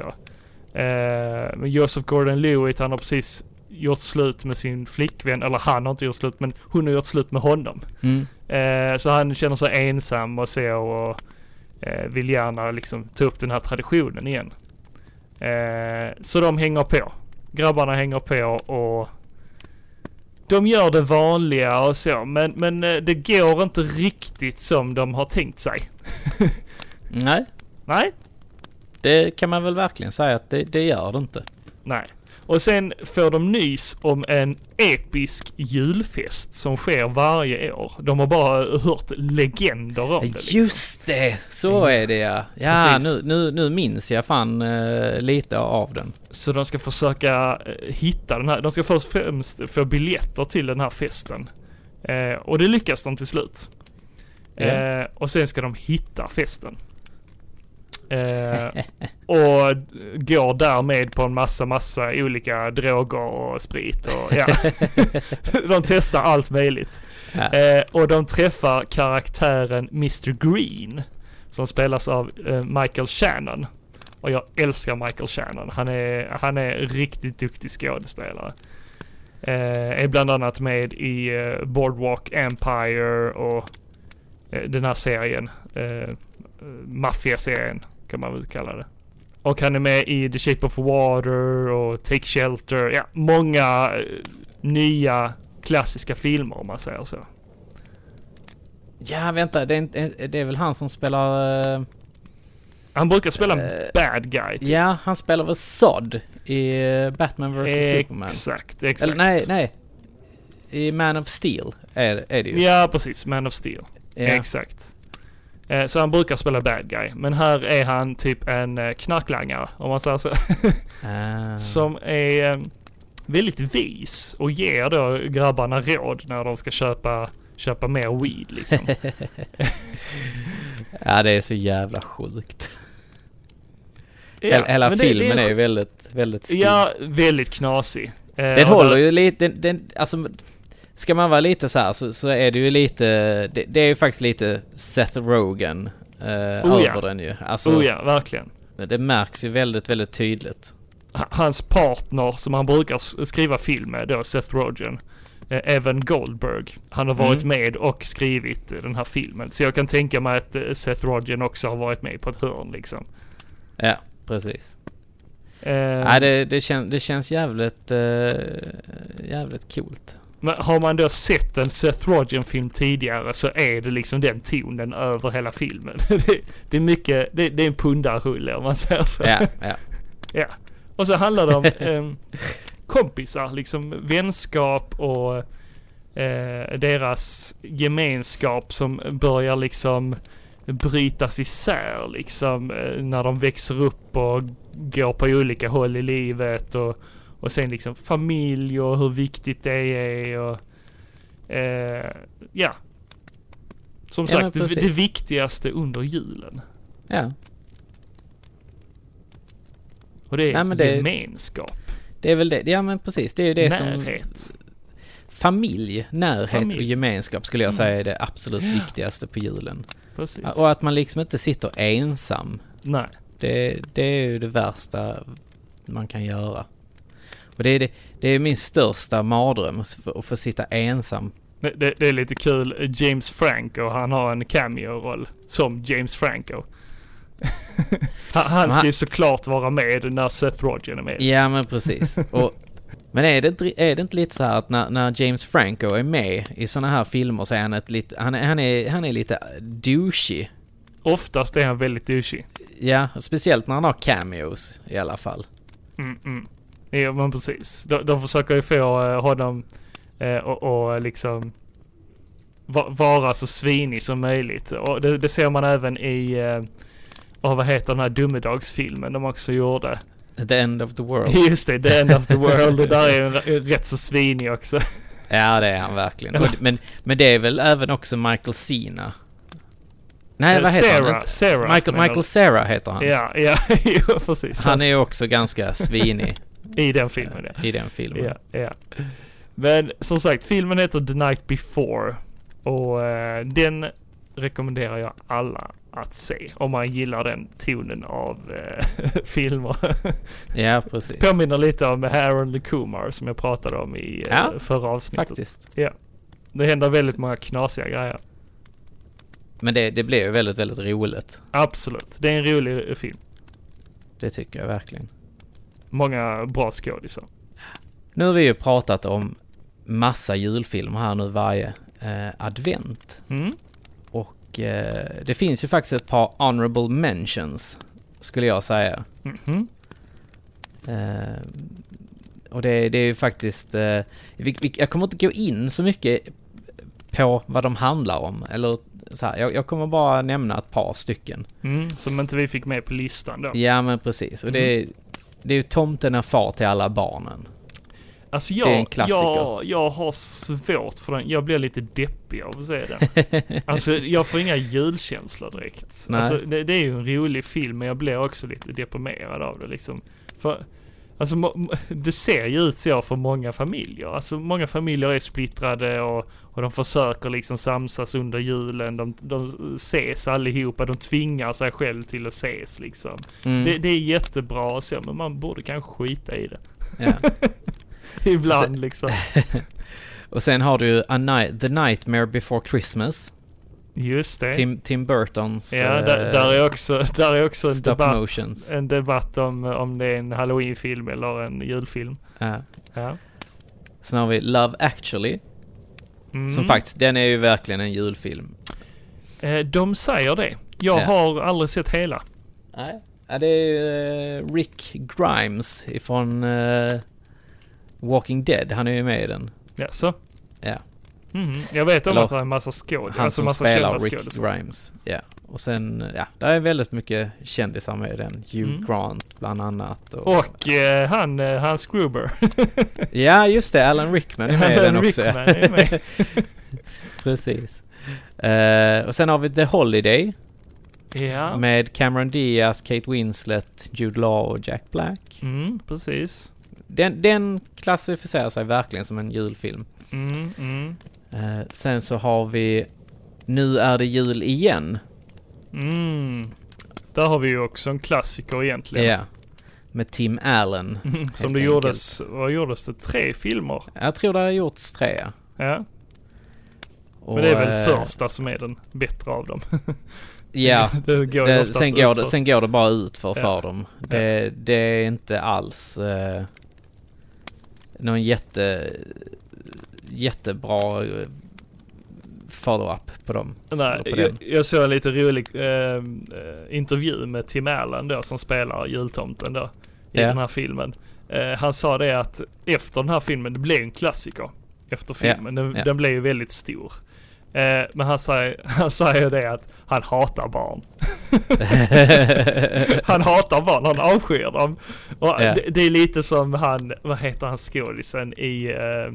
Eh, men Joseph Gordon-Lewitt, han har precis gjort slut med sin flickvän, eller han har inte gjort slut, men hon har gjort slut med honom. Mm. Eh, så han känner sig ensam och så och eh, vill gärna liksom ta upp den här traditionen igen. Eh, så de hänger på. Grabbarna hänger på och de gör det vanliga och så, men, men eh, det går inte riktigt som de har tänkt sig. Nej, Nej, det kan man väl verkligen säga att det, det gör det inte. nej. Och sen får de nys om en episk julfest som sker varje år. De har bara hört legender om det. Liksom. Just det, så är det ja. Ja, nu, nu, nu minns jag fan eh, lite av den. Så de ska försöka eh, hitta den här. De ska först och främst få biljetter till den här festen. Eh, och det lyckas de till slut. Ja. Eh, och sen ska de hitta festen. Eh, och går därmed på en massa, massa olika droger och sprit och ja. de testar allt möjligt. Ja. Eh, och de träffar karaktären Mr Green. Som spelas av eh, Michael Shannon. Och jag älskar Michael Shannon. Han är, han är riktigt duktig skådespelare. Eh, är bland annat med i eh, Boardwalk Empire och eh, den här serien. Eh, Mafia-serien kan man väl kalla det. Och han är med i The Shape of Water och Take Shelter. Ja, många eh, nya klassiska filmer om man säger så. Ja, vänta, det är, inte, det är väl han som spelar... eh, Han brukar spela en Eh, bad guy. typ. Ja, han spelar väl Zod i eh, Batman vs Superman? Exakt, exakt. Eller nej, nej. I Man of Steel är, är det ju. Ja, precis. Man of Steel. Ja. Exakt. Eh, Så han brukar spela bad guy. Men här är han typ en eh, knarklangare, om man säger så. Ah. Som är eh, väldigt vis och ger då grabbarna råd när de ska köpa, köpa mer weed liksom. Ja, det är så jävla sjukt. Ja, Hela, hela men det- filmen det är ju väldigt, väldigt skum. Ja, väldigt knasig. Den håller ju lite, den, den, alltså Ska man vara lite så här så, så är det ju lite, det, det är ju faktiskt lite Seth Rogen eh, Oh ja. över den ju. Alltså, Oh ja, verkligen. det märks ju väldigt, väldigt tydligt. Hans partner som han brukar skriva film med då, Seth Rogen. eh, Evan Goldberg. Han har varit Mm. med och skrivit eh, den här filmen. Så jag kan tänka mig att eh, Seth Rogen också har varit med på ett hörn liksom. Ja, precis. Eh, Nej, det, det, kän, det känns jävligt, eh, jävligt coolt. Men har man då sett en Seth Rogen-film tidigare så är det liksom den tonen över hela filmen. det, det är mycket, det, det är en pundarrulle om man säger så. Ja, ja. ja. Och så handlar det om eh, kompisar, liksom vänskap och eh, deras gemenskap som börjar liksom brytas isär liksom eh, när de växer upp och går på olika håll i livet och, och sen liksom familj och hur viktigt det är och eh, ja. Som Ja, sagt, det, det viktigaste under julen. ja. Och det är men det- gemenskap, Det är väl det, ja men precis. Det är ju det som... närhet. Familj, närhet Familj. och gemenskap skulle jag Mm. säga är det absolut viktigaste på julen. Precis. Och att man liksom inte sitter ensam. Nej. Det, det är ju det värsta man kan göra. Och det är, det, det är min största mardröm, att få- att få sitta ensam. Det, det, det är lite kul. James Franco, han har en cameo-roll som James Franco. han, han ska ju såklart vara med när Seth Rogen är med. Ja men precis. Och, men är det, inte- är det inte lite så här att när, när James Franco är med i sådana här filmer så är han ett lite, han är, han är, han är lite douchey. Oftast är han väldigt douchey. Ja, speciellt när han har cameos i alla fall. Mm, mm. Ja men precis. De, de försöker ju få eh, honom eh, och, och liksom va, vara så svinig som möjligt. Och det, det ser man även i, eh, vad heter den här domedagsfilmen de också gjorde. The end of the world. Just det, The End of the World. Det där är r- rätt så svinig också. Ja det är han verkligen. Och, men, men det är väl även också Michael Cena? Nej vad heter Sarah, han? Sarah Michael, Michael? Cera heter han. Ja, ja, precis. Han är ju också ganska svinig I den filmen, ja. i den filmen. Ja, ja. Men som sagt, filmen heter The Night Before. Och eh, den rekommenderar jag alla att se. Om man gillar den tonen av eh, filmer. Ja, precis. Påminner lite om Harold Kumar som jag pratade om i eh, Ja, förra avsnittet. Faktiskt. Ja. Det händer väldigt många knasiga grejer. Men det, det blev ju väldigt, väldigt roligt. Absolut. Det är en rolig eh, film. Det tycker jag verkligen. Många bra skådisar. Nu har vi ju pratat om massa julfilmer här nu varje eh, advent. Mm. Och eh, det finns ju faktiskt ett par honorable mentions, skulle jag säga. Mhm. Eh, och det, det är ju faktiskt, eh, vi, vi, jag kommer inte gå in så mycket på vad de handlar om. Eller så här, jag, jag kommer bara nämna ett par stycken. Mm. Som inte vi fick med på listan då. Ja men precis. Och det, det är ju Tomten är far till alla barnen. Alltså Det är en jag, klassiker. jag, jag har svårt för den. Jag blir lite deppig av att se den. alltså jag får inga julkänslor direkt. Nej. Alltså det, det är ju en rolig film men jag blir också lite deprimerad av det liksom. För Alltså det ser ju ut så för många familjer. Alltså många familjer är splittrade och, och de försöker liksom samsas under julen. De, de ses allihopa, de tvingar sig själv till att ses liksom. Mm. Det, det är jättebra så, men man borde kanske skita i det. Ja. Ibland liksom. Och sen har du ju Night, The Nightmare Before Christmas. Just det. Tim, Tim Burtons... Ja, eh, där, där är också, där är också en debatt, motions. en debatt om, om det är en halloweenfilm eller en julfilm. ja. Ja. Sen har vi Love actually. Mm. Som faktiskt, den är ju verkligen en julfilm. Eh, de säger det. Jag Ja. har aldrig sett hela. Nej. Ja, det är eh, Rick Grimes ifrån Walking Dead. Han är ju med i den. Jaså? Ja. Mhm. Jag vet om Eller att det är en massa skådespelare. Han Alltså som massa spelar Rick. Grimes. Ja. Och sen, ja, det är väldigt mycket kändisar med i den. Hugh Mm. Grant bland annat. Och, Och eh, han, eh, han Scruber. Ja, just det. Alan Rickman är med i den också. Rickman är med. Precis. Eh, och sen har vi The Holiday ja. med Cameron Diaz, Kate Winslet, Jude Law och Jack Black. Mm, precis. Den, den klassificerar sig verkligen som en julfilm. Mm, mm, Eh, sen så har vi Nu är det jul igen. mm. Där har vi ju också en klassiker egentligen. Ja. Med Tim Allen. Mm, Som det enkelt. gjordes, vad gjordes det? Tre filmer? Jag tror det har gjorts tre. ja. Ja. Och, Men det är väl eh, första som är den bättre av dem. Ja. det går Det, sen, går det, sen går det bara ut för, Ja. för dem. Det, det är inte alls eh, någon jätte, jättebra eh, follow-up på dem. Nej, på jag, jag såg en lite rolig eh, eh, intervju med Tim Allen då som spelar jultomten då i Ja. den här filmen. Eh, han sa det att efter den här filmen, det blev en klassiker efter filmen. Den, ja. den blev ju väldigt stor. Eh, men han säger, han säger det att han hatar barn. han hatar barn, han avskyr dem. Och det, det är lite som han, vad heter han skådisen i eh,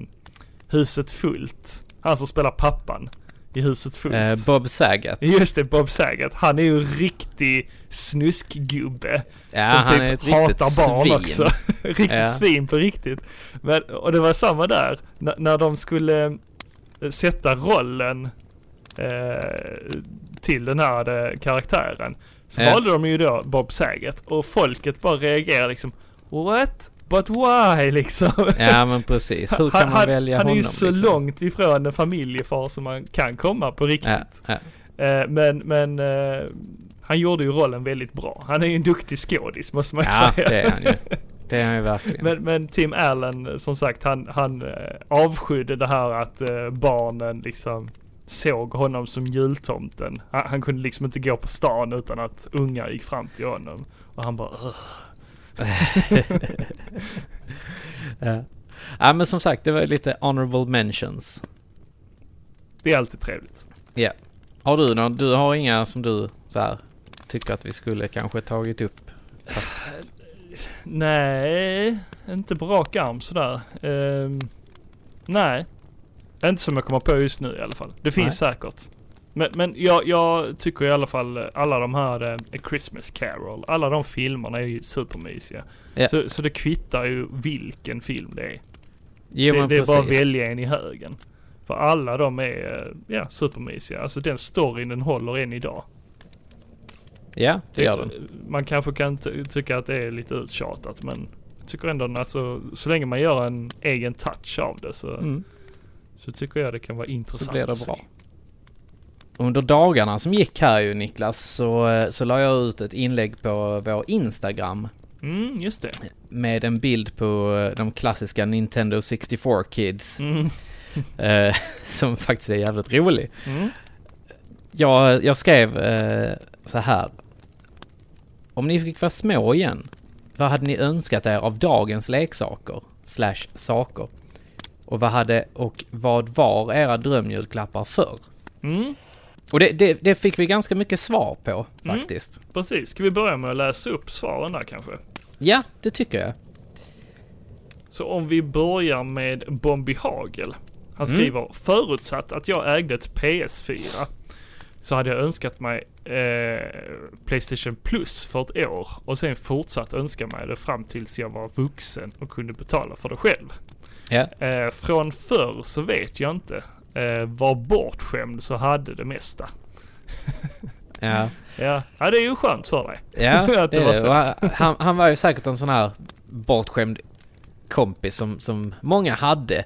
Huset Fullt? Han som spelar pappan i Huset Fullt. Eh, Bob Saget. Just det, Bob Saget. Han är ju en riktig snuskgubbe. Ja, som han typ är ett hatar barn svin. också. riktigt Ja. svin på riktigt. Men, och det var samma där. N- när de skulle eh, sätta rollen eh, till den här eh, karaktären. Så Ja. valde de ju då Bob Saget. Och folket bara reagerade liksom What? But why liksom? Ja men precis. Hur kan man han, välja han är honom? ju så liksom? långt ifrån en familjefar som man kan komma på riktigt. Ja, ja. Eh, men men eh, han gjorde ju rollen väldigt bra. Han är ju en duktig skådis måste man ju ja säga. det är han ju. Det är han ju verkligen. Men, men Tim Allen, som sagt, han, han eh, avskydde det här att barnen liksom såg honom som jultomten. Han, han kunde liksom inte gå på stan utan att unga gick fram till honom. Och han bara "Ugh." ja. ja men som sagt det var lite honorable mentions. Det är alltid trevligt. Ja. Har du någon? Du har inga som du så här tycker att vi skulle kanske tagit upp? Fast, Nej, inte på rak arm sådär. Ehm, nej, inte som jag kommer på just nu i alla fall. Det finns säkert. Men, men jag, jag tycker i alla fall eh, alla de här eh, A Christmas Carol, alla de filmerna är ju supermysiga. Ja. Så, så det kvittar ju vilken film det är. jo det, det är bara att välja en i högen. För alla de är eh, ja, supermysiga. Alltså den storyn den håller än idag. Ja det gör den. Man kanske kan ty- tycka att det är lite uttjatat men jag tycker ändå att alltså, så länge man gör en egen touch av det så, Mm. så tycker jag det kan vara intressant. Så blir det bra. Under dagarna som gick här ju Niklas så, eh, så la jag ut ett inlägg på vår Instagram Mm, just det. med en bild på eh, de klassiska Nintendo 64 Kids. Mm. eh, som faktiskt är jävligt rolig. Mm. Jag, jag skrev eh, så här. Om ni fick vara små igen, vad hade ni önskat er av dagens leksaker? Slash saker. Och vad hade och vad var era drömjulklappar förr? Mm, Och det, det, det fick vi ganska mycket svar på Mm. faktiskt. precis. Ska vi börja med att läsa upp svaren där kanske? Ja, det tycker jag. Så om vi börjar med Bombi Hagel. Han Mm. skriver förutsatt att jag ägde ett PS4 så hade jag önskat mig eh, Playstation Plus för ett år och sen fortsatt önska mig det fram tills jag var vuxen och kunde betala för det själv. Ja. Eh, från förr så vet jag inte. Eh, var bortskämd så hade det mesta. Ja, Ja, ja det är ju skönt för dig. ja Att det det var så. Han, han var ju säkert en sån här bortskämd kompis som, som många hade.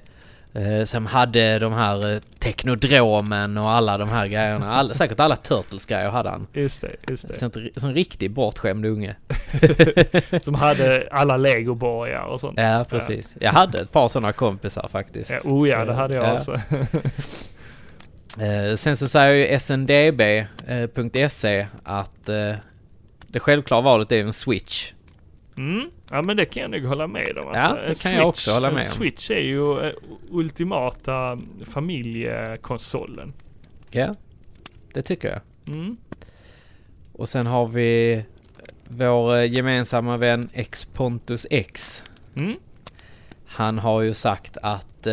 Eh, som hade de här eh, teknodromen och alla de här grejerna. All, säkert alla Turtles-grejer hade han. Just det, just det. Som en riktig bortskämd unge. Som hade alla legoborgar och sånt. Ja, precis. Jag hade ett par sådana kompisar faktiskt. Ja, oh ja, det hade jag Ja. också. Eh, sen så säger ju sndb.se att eh, det självklara valet är en switch. Mm. Ja men det kan jag nog hålla med om. Ja, Alltså, det en kan jag också hålla med om. Switch är ju eh, ultimata familjekonsolen. Ja, det tycker jag. Mm. Och sen har vi vår eh, gemensamma vän X Pontus X. Mm. Han har ju sagt att eh,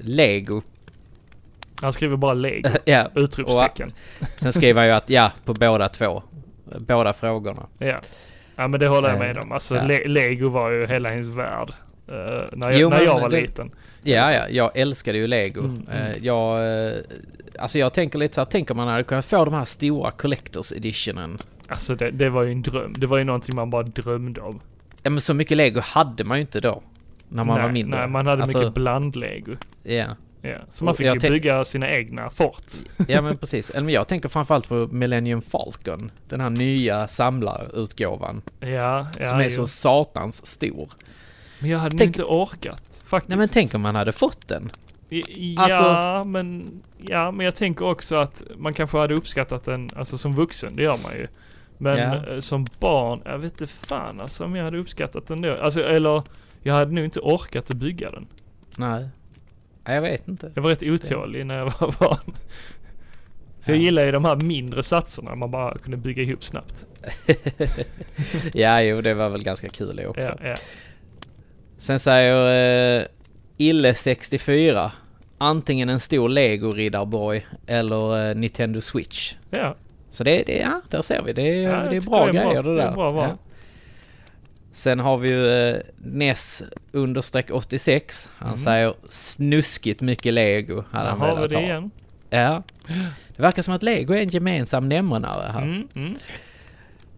Lego, Han skriver bara lego. ja, Utropstecken. sen skriver han ju att ja, på båda två. Båda frågorna. Ja. Ja men det håller jag Eh, med om. Alltså ja. le- lego var ju hela ens värld. eh, när jag, Jo, när jag var det- liten. Ja, ja, jag älskade ju Lego. Mm, mm. Eh, jag, eh, alltså jag tänker lite så här, tänk om man hade kunnat få de här stora Collectors Editionen. Alltså det, det var ju en dröm. Det var ju någonting man bara drömde om. Ja men så mycket Lego hade man ju inte då. När man nej, var mindre. Nej, man hade Alltså, mycket blandlego. Ja. Ja. Så man fick ju bygga sina egna fort. ja men precis. Eller jag tänker framförallt på Millennium Falcon. Den här nya samlarutgåvan. Ja, ja. som är jo. så satans stor. Men jag hade Tänk- inte orkat faktiskt. Nej men tänk om man hade fått den. I- Ja, Alltså- men, ja, men jag tänker också att man kanske hade uppskattat den, alltså som vuxen, det gör man ju. Men Ja. eh, som barn, jag vet inte fan alltså om jag hade uppskattat den då. Alltså, eller jag hade nog inte orkat att bygga den. Nej. Jag vet inte. Jag var rätt otålig när jag var barn. Så jag Ja. gillar ju de här mindre satserna man bara kunde bygga ihop snabbt. ja, jo det var väl ganska kul det också. Ja, ja. Sen säger eh, Ille64 antingen en stor Lego Riddarborg eller eh, Nintendo Switch. ja. Så det, det ja, där ser vi. Det, är- Ja, det är bra det är bra. grejer det Det är där. bra val. Sen har vi ju eh, NES understreck 86. Han Mm. säger snuskigt mycket Lego. Hade han har vi det ha. igen. Ja. Det verkar som att Lego är en gemensam nämnare här. Mm, mm.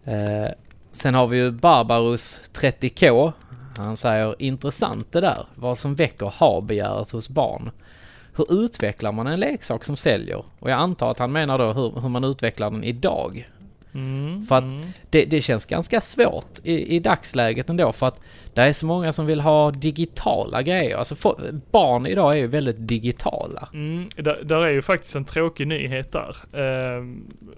Eh, sen har vi ju Barbarus 30K. Han säger intressant det där. Vad som väcker ha-begäret hos barn. Hur utvecklar man en leksak som säljer? Och jag antar att han menar då hur, hur man utvecklar den idag. Mm, För att mm. det, det känns ganska svårt i, i dagsläget ändå för att det är så många som vill ha digitala grejer. Alltså få- barn idag är ju väldigt digitala. Mm, där, där är ju faktiskt en tråkig nyhet där. Eh,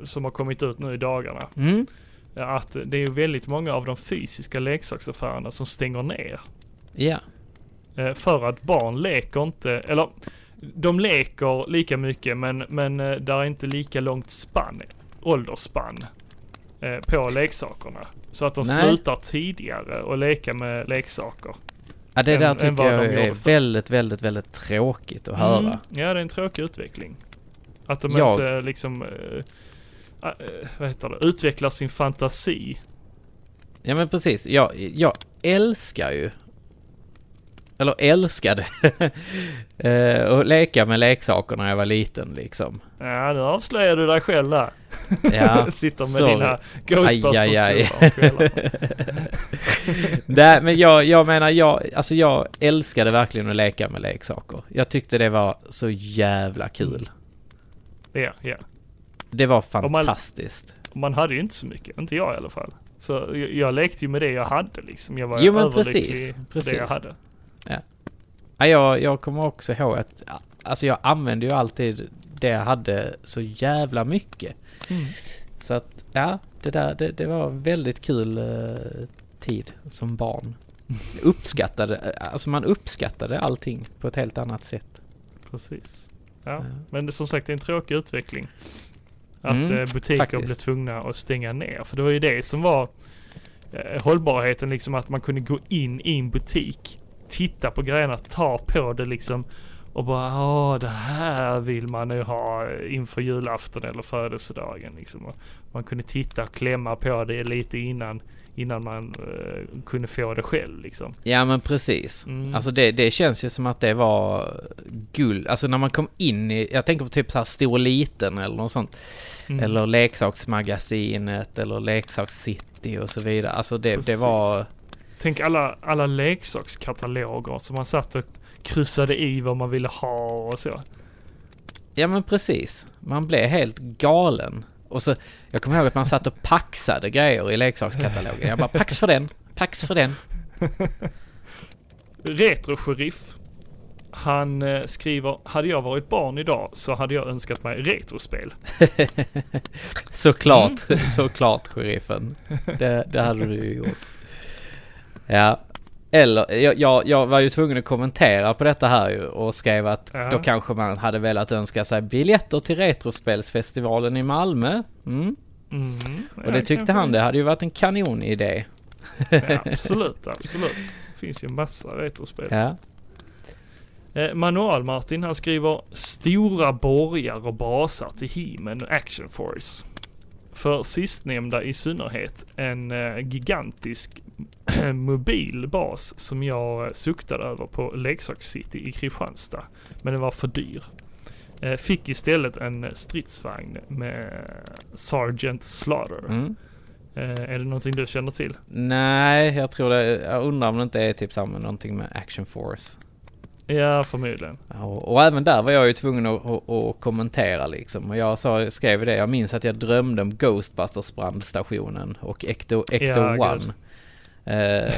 som har kommit ut nu i dagarna. Mm. Att det är ju väldigt många av de fysiska leksaksaffärerna som stänger ner. Ja. Eh, för att barn leker inte, eller de leker lika mycket men, men eh, där är inte lika långt spann, åldersspann eh, på leksakerna. Så att de Nej. slutar tidigare och leka med leksaker. ja det Än- där tycker jag är förr. väldigt, väldigt, väldigt tråkigt att höra. Mm, ja, det är en tråkig utveckling. Att de Jag- inte liksom, eh, eh, vad heter det, utvecklar sin fantasi. Ja men precis. Jag, jag älskar ju eller älskade eh, att leka med leksaker när jag var liten liksom. Ja, nu avslöjar du dig själv där. Ja, Sitter med sorry. dina ghostbusters Aj, aj, aj. Nej men jag, jag menar jag, alltså jag älskade verkligen att leka med leksaker. Jag tyckte det var så jävla kul. Ja, ja. Det var man- fantastiskt. Och man hade ju inte så mycket, inte jag i alla fall. Så jag, jag lekte ju med det jag hade liksom. Jag var Jo, men överlycklig precis, för precis. det jag hade. Ja, jag, jag kommer också ihåg att, alltså jag använde ju alltid det jag hade så jävla mycket. Mm. Så att, ja, det där, det, det var väldigt kul eh, tid som barn. Uppskattade, alltså man uppskattade allting på ett helt annat sätt. Precis. Ja. Ja. Men det, som sagt, det är en tråkig utveckling. Att Mm, eh, butiker faktiskt. blev tvungna att stänga ner. För det var ju det som var eh, hållbarheten, liksom att man kunde gå in i en butik, titta på grejerna, ta på det liksom Och bara, ja det här vill man nu ha inför julafton eller födelsedagen liksom. Och man kunde titta och klämma på det lite innan, innan man eh, kunde få det själv liksom. Ja men precis. Mm. Alltså det, det känns ju som att det var guld. Alltså när man kom in i, jag tänker på typ så här stor liten eller något sånt. Mm. Eller leksaksmagasinet eller leksakscity och så vidare. Alltså det, det var... Tänk alla, alla leksakskataloger som man satt och kryssade i vad man ville ha och så. Ja men precis. Man blev helt galen. Och så, jag kommer ihåg att man satt och paxade grejer i leksakskatalogen. Jag bara pax för den, pax för den. Retro-sheriff. Han eh, skriver, hade jag varit barn idag så hade jag önskat mig retrospel. Såklart, Mm. såklart sheriffen. Det, det hade du ju gjort. Ja. Eller, jag, jag, jag var ju tvungen att kommentera på detta här ju och skrev att Ja. då kanske man hade velat önska sig biljetter till Retrospelsfestivalen i Malmö. Mm. Mm, Och det tyckte han det hade ju varit en kanonidé. Ja, absolut, absolut. Det finns ju massa retrospel. Ja. Eh, Manual Martin han skriver stora borgar och basar till He-Man och Action Force. För sistnämnda i synnerhet en eh, gigantisk mobil bas som jag suktade över på Leksakscity i Kristianstad. Men den var för dyr. Eh, fick istället en stridsvagn med Sergeant Slaughter. Mm. Eh, är det någonting du känner till? Nej, jag tror det, jag undrar om det inte är typ samma någonting med Action Force. Ja, förmodligen. Och, och även där var jag ju tvungen att, att, att kommentera liksom. Och jag sa, skrev det, jag minns att jag drömde om Ghostbusters brandstationen och Ecto, Ecto Ja, One. Eh,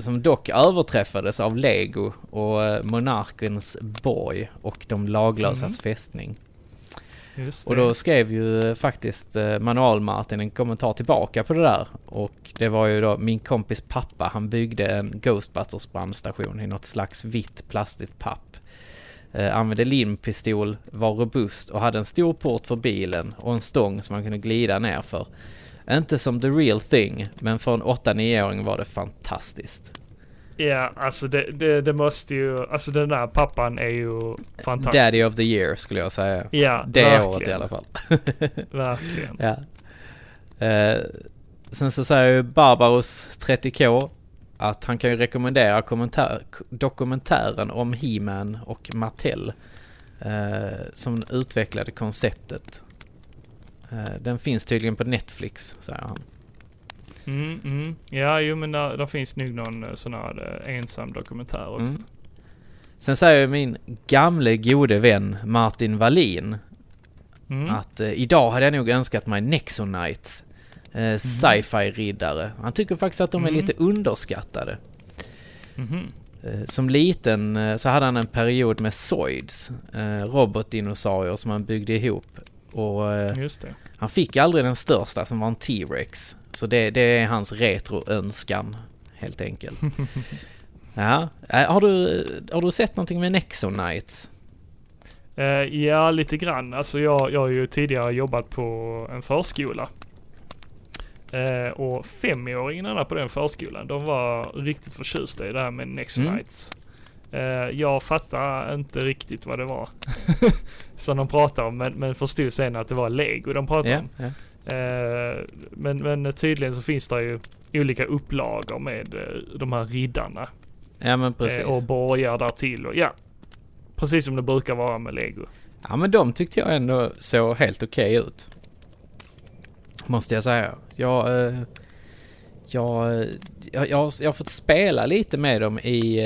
som dock överträffades av Lego och eh, Monarkens borg och de laglösas Mm. fästning. Och då skrev ju eh, faktiskt eh, Manual-Martin en kommentar tillbaka på det där. Och det var ju då min kompis pappa, han byggde en Ghostbusters brandstation i något slags vitt plastigt papp. Eh, använde limpistol, var robust och hade en stor port för bilen och en stång som man kunde glida ner för. Inte som the real thing, men för en 8-9-åring var det fantastiskt. Ja, alltså det, det, det måste ju, alltså den där pappan är ju fantastisk. Daddy of the year skulle jag säga. Ja, Det verkligen. året i alla fall. Verkligen. Ja. Eh, sen så säger ju Barbaros 30K att han kan ju rekommendera dokumentären om He-Man och Mattel eh, som utvecklade konceptet. Eh, den finns tydligen på Netflix, säger han. Mm, mm. Ja, jo men där, där finns nog någon eh, sån här eh, ensam dokumentär också. Mm. Sen säger min gamle gode vän Martin Wallin Mm. att eh, idag hade jag nog önskat mig Nexonites. Eh, Sci-fi riddare. Han tycker faktiskt att de är Mm. lite underskattade. Mhm. Eh, Som liten så hade han en period med Zoids, robotdinosaurier som han byggde ihop. Och eh, han fick aldrig den största som var en T-Rex. Så det, det är hans retroönskan, helt enkelt. ja, Eh, har du, har du sett någonting med Nexonite? Eh, ja, lite grann. Alltså jag, jag har ju tidigare jobbat på en förskola. Eh, och femåringarna på den förskolan, de var riktigt förtjusta i det här med Nexonites. Eh, jag fattar inte riktigt vad det var som de pratade om, men, men förstod sen att det var lego de pratade om. ja. Eh, men, men tydligen så finns det ju olika upplagor med eh, de här riddarna. ja men precis. Eh, och borgar där till och ja. Precis som det brukar vara med lego. Ja men de tyckte jag ändå såg helt okej ut. Måste jag säga. Jag, eh, jag, eh, jag, jag, har- jag har fått spela lite med dem i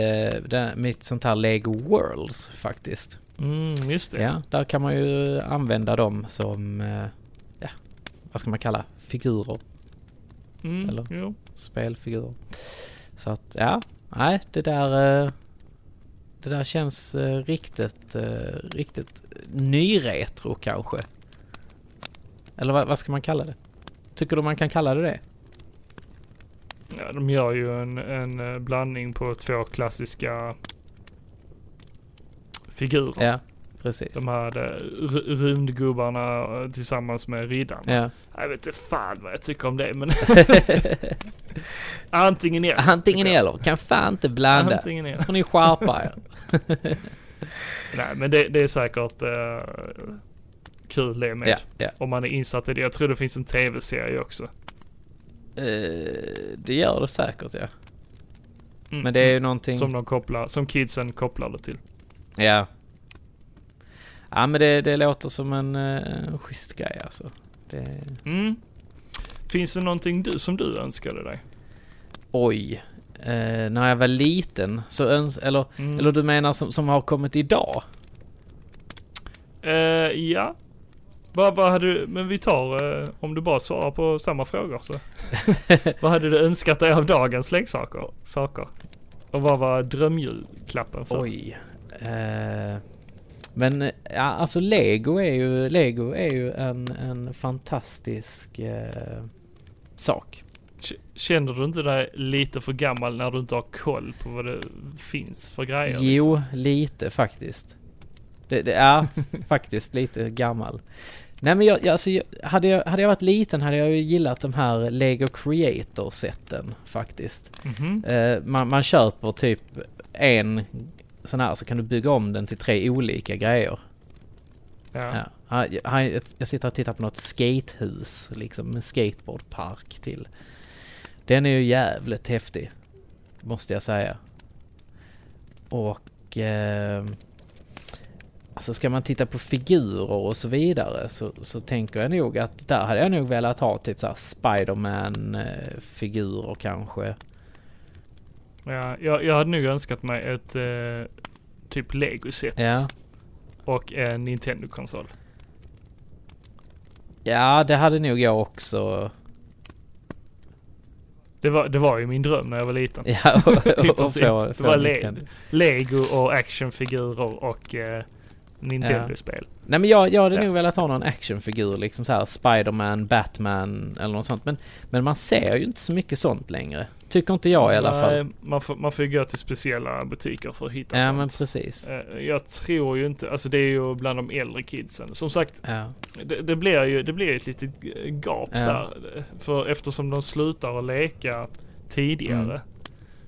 den, mitt sånt här Lego Worlds faktiskt. Mm, just det. Ja, där kan man ju använda dem som, eh, ja, vad ska man kalla, figurer, Mm, Eller? Jo. spelfigurer. Så att, ja, nej, det där, eh, det där känns eh, riktigt, eh, riktigt nyretro kanske. Eller vad, vad ska man kalla det? Tycker du man kan kalla det det? Ja, de gör ju en, en eh, blandning på två klassiska figurer. Ja, precis. De här eh, ru- rymdgubbarna eh, tillsammans med riddarna. Ja. Jag vet inte fan vad jag tycker om det men antingen eller. Antingen eller, kan fan inte blanda. Antingen eller. får ni skärpa er. Nej, men det, det är säkert uh, kul det med. Ja, ja. Om man är insatt i det. Jag tror det finns en tv-serie också. Eh, det gör det säkert ja. Mm, Men det är ju mm. någonting... Som de kopplar, som kidsen kopplar det till. Ja. Ja men det, det låter som en, eh, en schysst grej alltså. Det... Mm. Finns det någonting du, som du önskade dig? Oj. Eh, när jag var liten så öns... Eller, Mm. eller du menar som, som har kommit idag? Eh, ja. Vad, vad hade du, men vi tar, eh, om du bara svarar på samma frågor så. vad hade du önskat dig av dagens leksaker? Saker? Och vad var drömjulklappen för? Oj. Eh, men ja, alltså Lego är ju, Lego är ju en, en fantastisk eh, sak. Känner du inte dig lite för gammal när du inte har koll på vad det finns för grejer? Jo, liksom? lite faktiskt. Det, det är faktiskt lite gammal. Nej men jag, jag, alltså, jag, hade, jag, hade jag varit liten hade jag ju gillat de här Lego Creator-sätten faktiskt. Mhm. Eh, man, man köper typ en sån här så kan du bygga om den till tre olika grejer. Ja. Ja. Ja, jag- sitter och tittar på något skatehus liksom med skateboardpark till. Den är ju jävligt häftig. Måste jag säga. Och... Eh, alltså ska man titta på figurer och så vidare så, så tänker jag nog att där hade jag nog velat ha typ såhär Spiderman eh, figurer kanske. Ja, jag, jag hade nog önskat mig ett eh, typ Lego-set. Ja. Och en Nintendo-konsol. Ja, det hade nog jag också. Det var, det var ju min dröm när jag var liten. Ja, och, och, och få, det var le. Lego och actionfigurer och eh, Nintendo-spel. Nej men jag, jag hade Ja. nog velat ha någon actionfigur liksom så här Spiderman, Batman eller något sånt. Men, men man ser ju inte så mycket sånt längre. Tycker inte jag i alla fall. Nej, Man får, man får ju gå till speciella butiker för att hitta Ja sånt. men precis. Eh, Jag tror ju inte, alltså det är ju bland de äldre kidsen. Som sagt, Ja. det, det blir ju det blir ett litet gap Ja. där. För eftersom de slutar att leka tidigare. Mm.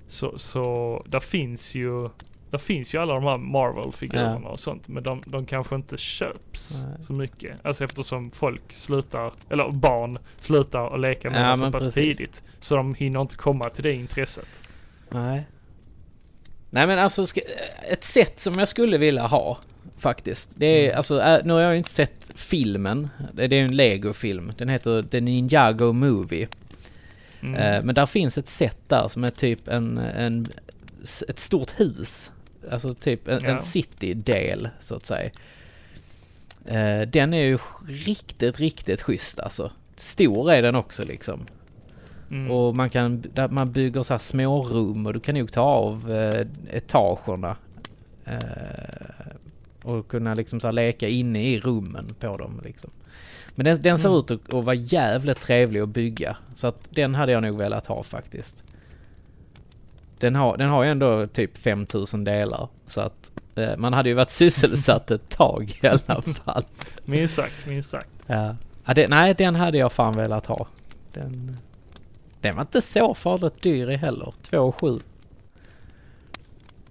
Så, så där finns ju där finns ju alla de här Marvel-figurerna och sånt. Men de, de kanske inte köps Nej. så mycket. Alltså eftersom folk slutar, eller barn slutar att leka med Ja, det så pass precis. tidigt. Så de hinner inte komma till det intresset. Nej. Nej men alltså ett sätt som jag skulle vilja ha faktiskt. Det är Mm. alltså, äh, nu har jag inte sett filmen. Det är ju en Lego-film. Den heter The Ninjago Movie. Mm. Eh, men där finns ett sätt där som är typ en, en ett stort hus. Alltså typ en, Ja. en citydel så att säga. Eh, den är ju riktigt, riktigt schysst alltså. Stor är den också liksom. Mm. Och man kan, där man bygger så här små rum och du kan nog ta av eh, etagerna. Eh, och kunna liksom så här leka inne i rummen på dem liksom. Men den, den ser Mm. ut att, att vara jävligt trevlig att bygga. Så att den hade jag nog velat ha faktiskt. Den har, den har ju ändå typ 5000 delar. Så att eh, man hade ju varit sysselsatt ett tag i alla fall. Minst sagt, minst sagt. Ja. Ja, det, nej, den hade jag fan velat ha. Den, den var inte så farligt dyr i heller. 2 7.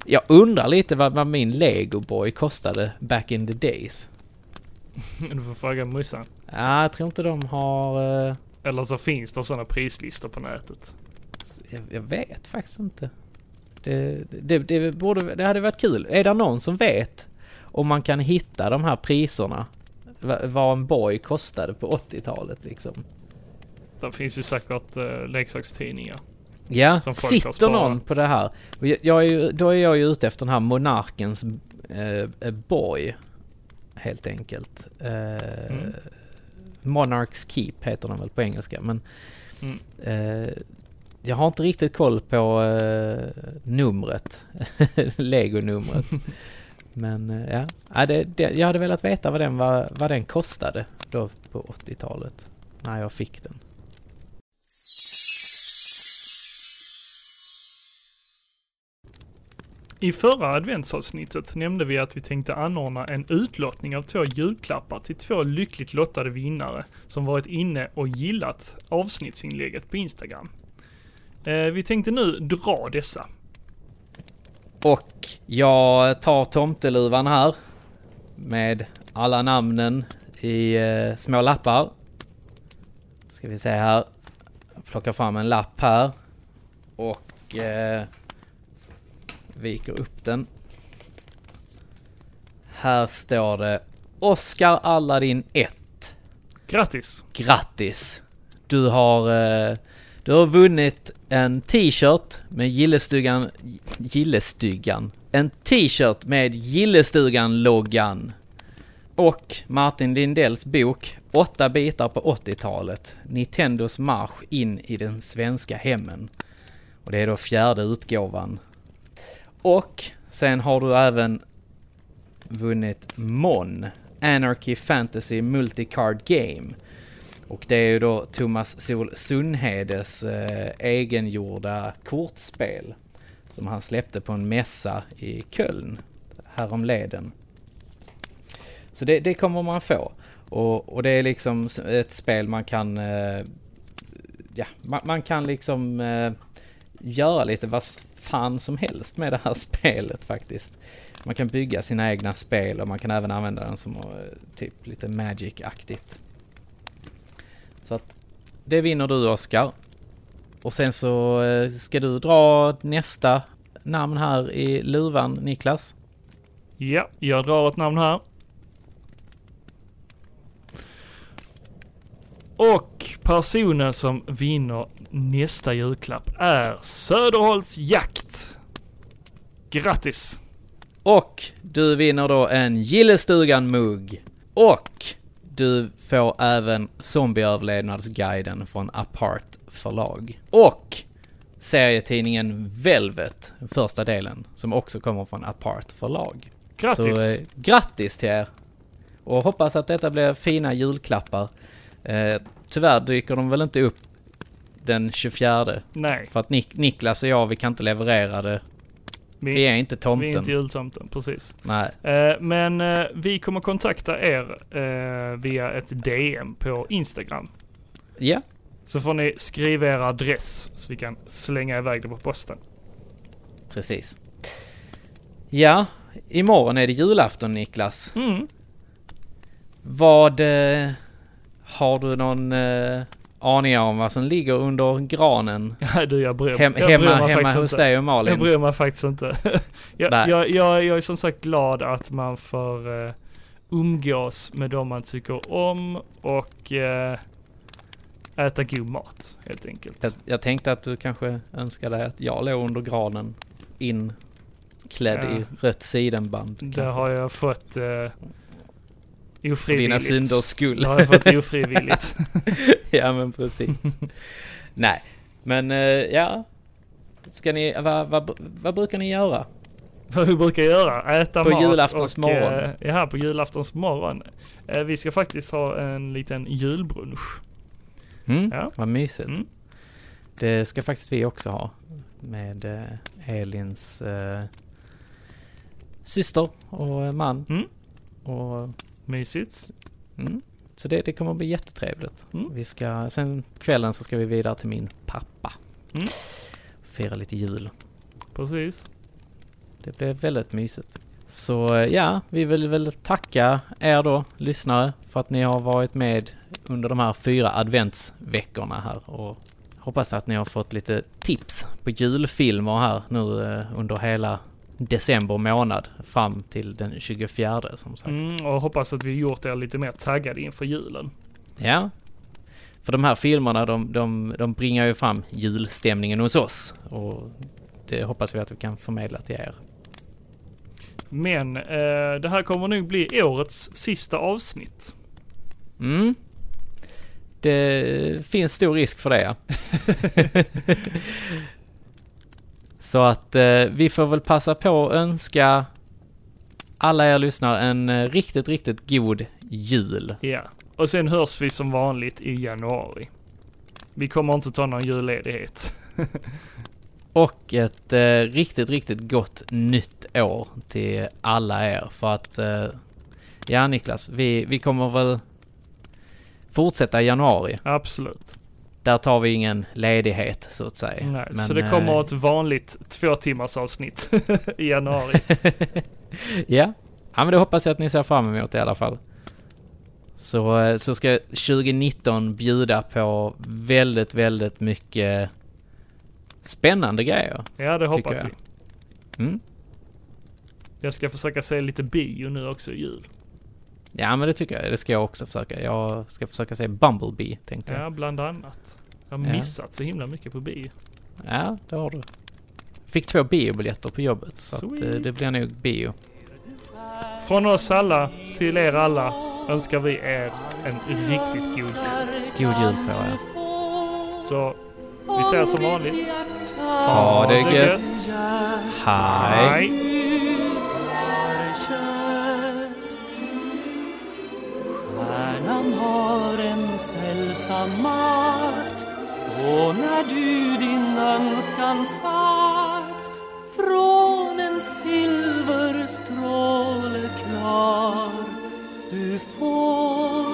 Jag undrar lite vad, vad min Lego Boy kostade back in the days. Du får fråga morsan. Ja, jag tror inte de har... eh, Eller så finns det sådana prislistor på nätet. Jag, jag vet faktiskt inte. Det, det, det, borde, det hade varit kul. Är det någon som vet om man kan hitta de här priserna? Va- Vad en boy kostade på 80-talet liksom. Det finns ju säkert uh, leksakstidningar. Ja, sitter någon på det här? Jag, jag är ju, då är jag ju ute efter den här monarkens eh, eh, boy. Helt enkelt. Eh, Mm. Monarchs Keep heter den väl på engelska. Men Mm. eh, jag har inte riktigt koll på eh, numret. Lego-numret. Men eh, ja, ja det, det, jag hade velat veta vad den, var, vad den kostade då på 80-talet. När jag fick den. I förra adventsavsnittet nämnde vi att vi tänkte anordna en utlottning av två julklappar till två lyckligt lottade vinnare som varit inne och gillat avsnittsinlägget på Instagram. Eh, vi tänkte nu dra dessa. Och jag tar tomteluvan här med alla namnen i eh, små lappar. Ska vi se här. Jag plockar fram en lapp här och eh, viker upp den. Här står det Oscar Aladdin 1. Grattis! Grattis! Du har, eh, du har vunnit en t-shirt med Gillestugan, Gillestugan, en t-shirt med Gillestugan-loggan. Och Martin Lindells bok Åtta bitar på 80-talet, Nintendos marsch in i den svenska hemmen. Och det är då fjärde utgåvan. Och sen har du även vunnit MON, Anarchy Fantasy Multicard Game. Och det är ju då Thomas Sol Sundhedes eh, egengjorda kortspel. Som han släppte på en mässa i Köln häromleden. Så det, det kommer man få. Och, och det är liksom ett spel man kan... Eh, ja, man, man kan liksom eh, göra lite vad fan som helst med det här spelet faktiskt. Man kan bygga sina egna spel och man kan även använda den som eh, typ lite Magic-aktigt. Så att det vinner du Oskar. Och sen så eh, ska du dra nästa namn här i luvan Niklas. Ja, jag drar ett namn här. Och personen som vinner nästa julklapp är Söderholts Jakt. Grattis! Och du vinner då en Gillestugan-mugg. Och du får även Zombieöverlevnadsguiden från Apart förlag. Och serietidningen Velvet, första delen, som också kommer från Apart förlag. Grattis! Så eh, grattis till er! Och hoppas att detta blir fina julklappar. Eh, tyvärr dyker de väl inte upp den 24. Nej, För att Nik- Niklas och jag, vi kan inte leverera det. Vi, Vi är inte vi tomten. är inte jultomten, precis. Nej. Eh, men eh, vi kommer kontakta er eh, via ett DM på Instagram. Ja, Så får ni skriva er adress så vi kan slänga iväg det på posten. precis. Ja, imorgon är det julafton Niklas. Mm. Vad... Eh, har du någon eh, aning om vad som ligger under granen? Ja, du, jag bryr, Hem, jag bryr hemma mig hemma faktiskt hos inte. dig och Jag Malin? bryr mig faktiskt inte. jag, Nej. jag, jag, jag är som sagt glad att man får uh, umgås med dem man tycker om och eh, äta god mat helt enkelt. Jag, jag tänkte att du kanske önskade att jag låg under granen inklädd Ja. i rött sidenband. Det kanske. har jag fått uh, För ofrivilligt. dina synders skull. Det har jag fått ofrivilligt. ja men precis. Nej, men eh, ja. Ska ni, vad, vad, vad brukar ni göra? Vad vi brukar göra, äta På mat. julaftons och, morgon. eh, Ja, på julaftons morgon. Eh, vi ska faktiskt ha en liten julbrunch. Mm, Ja. Vad mysigt. Mm. Det ska faktiskt vi också ha. Med Elins eh, syster och man. Mm. Och, Mysigt. mm, så det, det kommer att bli jättetrevligt. Mm. Vi ska, sen kvällen så ska vi vidare till min pappa. Mm. Fira lite jul. Precis. Det blev väldigt mysigt. Så ja, vi vill väl tacka er då, lyssnare, för att ni har varit med under de här fyra adventsveckorna här och hoppas att ni har fått lite tips på julfilmer här nu eh, under hela december månad fram till den 24 som sagt. Mm, och hoppas att vi gjort er lite mer taggade inför julen. Ja. För de här filmerna de, de, de bringar ju fram julstämningen hos oss och det hoppas vi att vi kan förmedla till er. Men eh, det här kommer nog bli årets sista avsnitt. Mm. Det finns stor risk för det ja. Så att eh, vi får väl passa på att önska alla er lyssnare en eh, riktigt, riktigt god jul. Ja. Och sen hörs vi som vanligt i januari. Vi kommer inte ta någon julledighet. Och ett eh, riktigt, riktigt gott nytt år till alla er. För att, eh, ja Niklas, vi, vi kommer väl fortsätta i januari. Absolut. Där tar vi ingen ledighet så att säga. Nej, Men, så det kommer eh, ett vanligt två timmars avsnitt i januari. ja. ja, men det hoppas jag att ni ser fram emot i alla fall. Så, eh, så ska 2019 bjuda på väldigt, väldigt mycket spännande grejer. Ja, det hoppas jag. vi. Mm. Jag ska försöka se lite bio nu också i jul. Ja, men det tycker jag. Det ska jag också försöka. Jag ska försöka se Bumblebee, tänkte jag. Ja, bland annat. Jag har Ja. missat så himla mycket på bio. Ja, det har du. Fick två biobiljetter på jobbet, så att, eh, det blir nog bio. Från oss alla till er alla önskar vi er en riktigt god jul. God jul på er. Så vi säger som vanligt. Ha det gött. Hej! Hej! Stjärnan har en sällsam makt. Och när du din önskan sagt från en silverstråle klar du får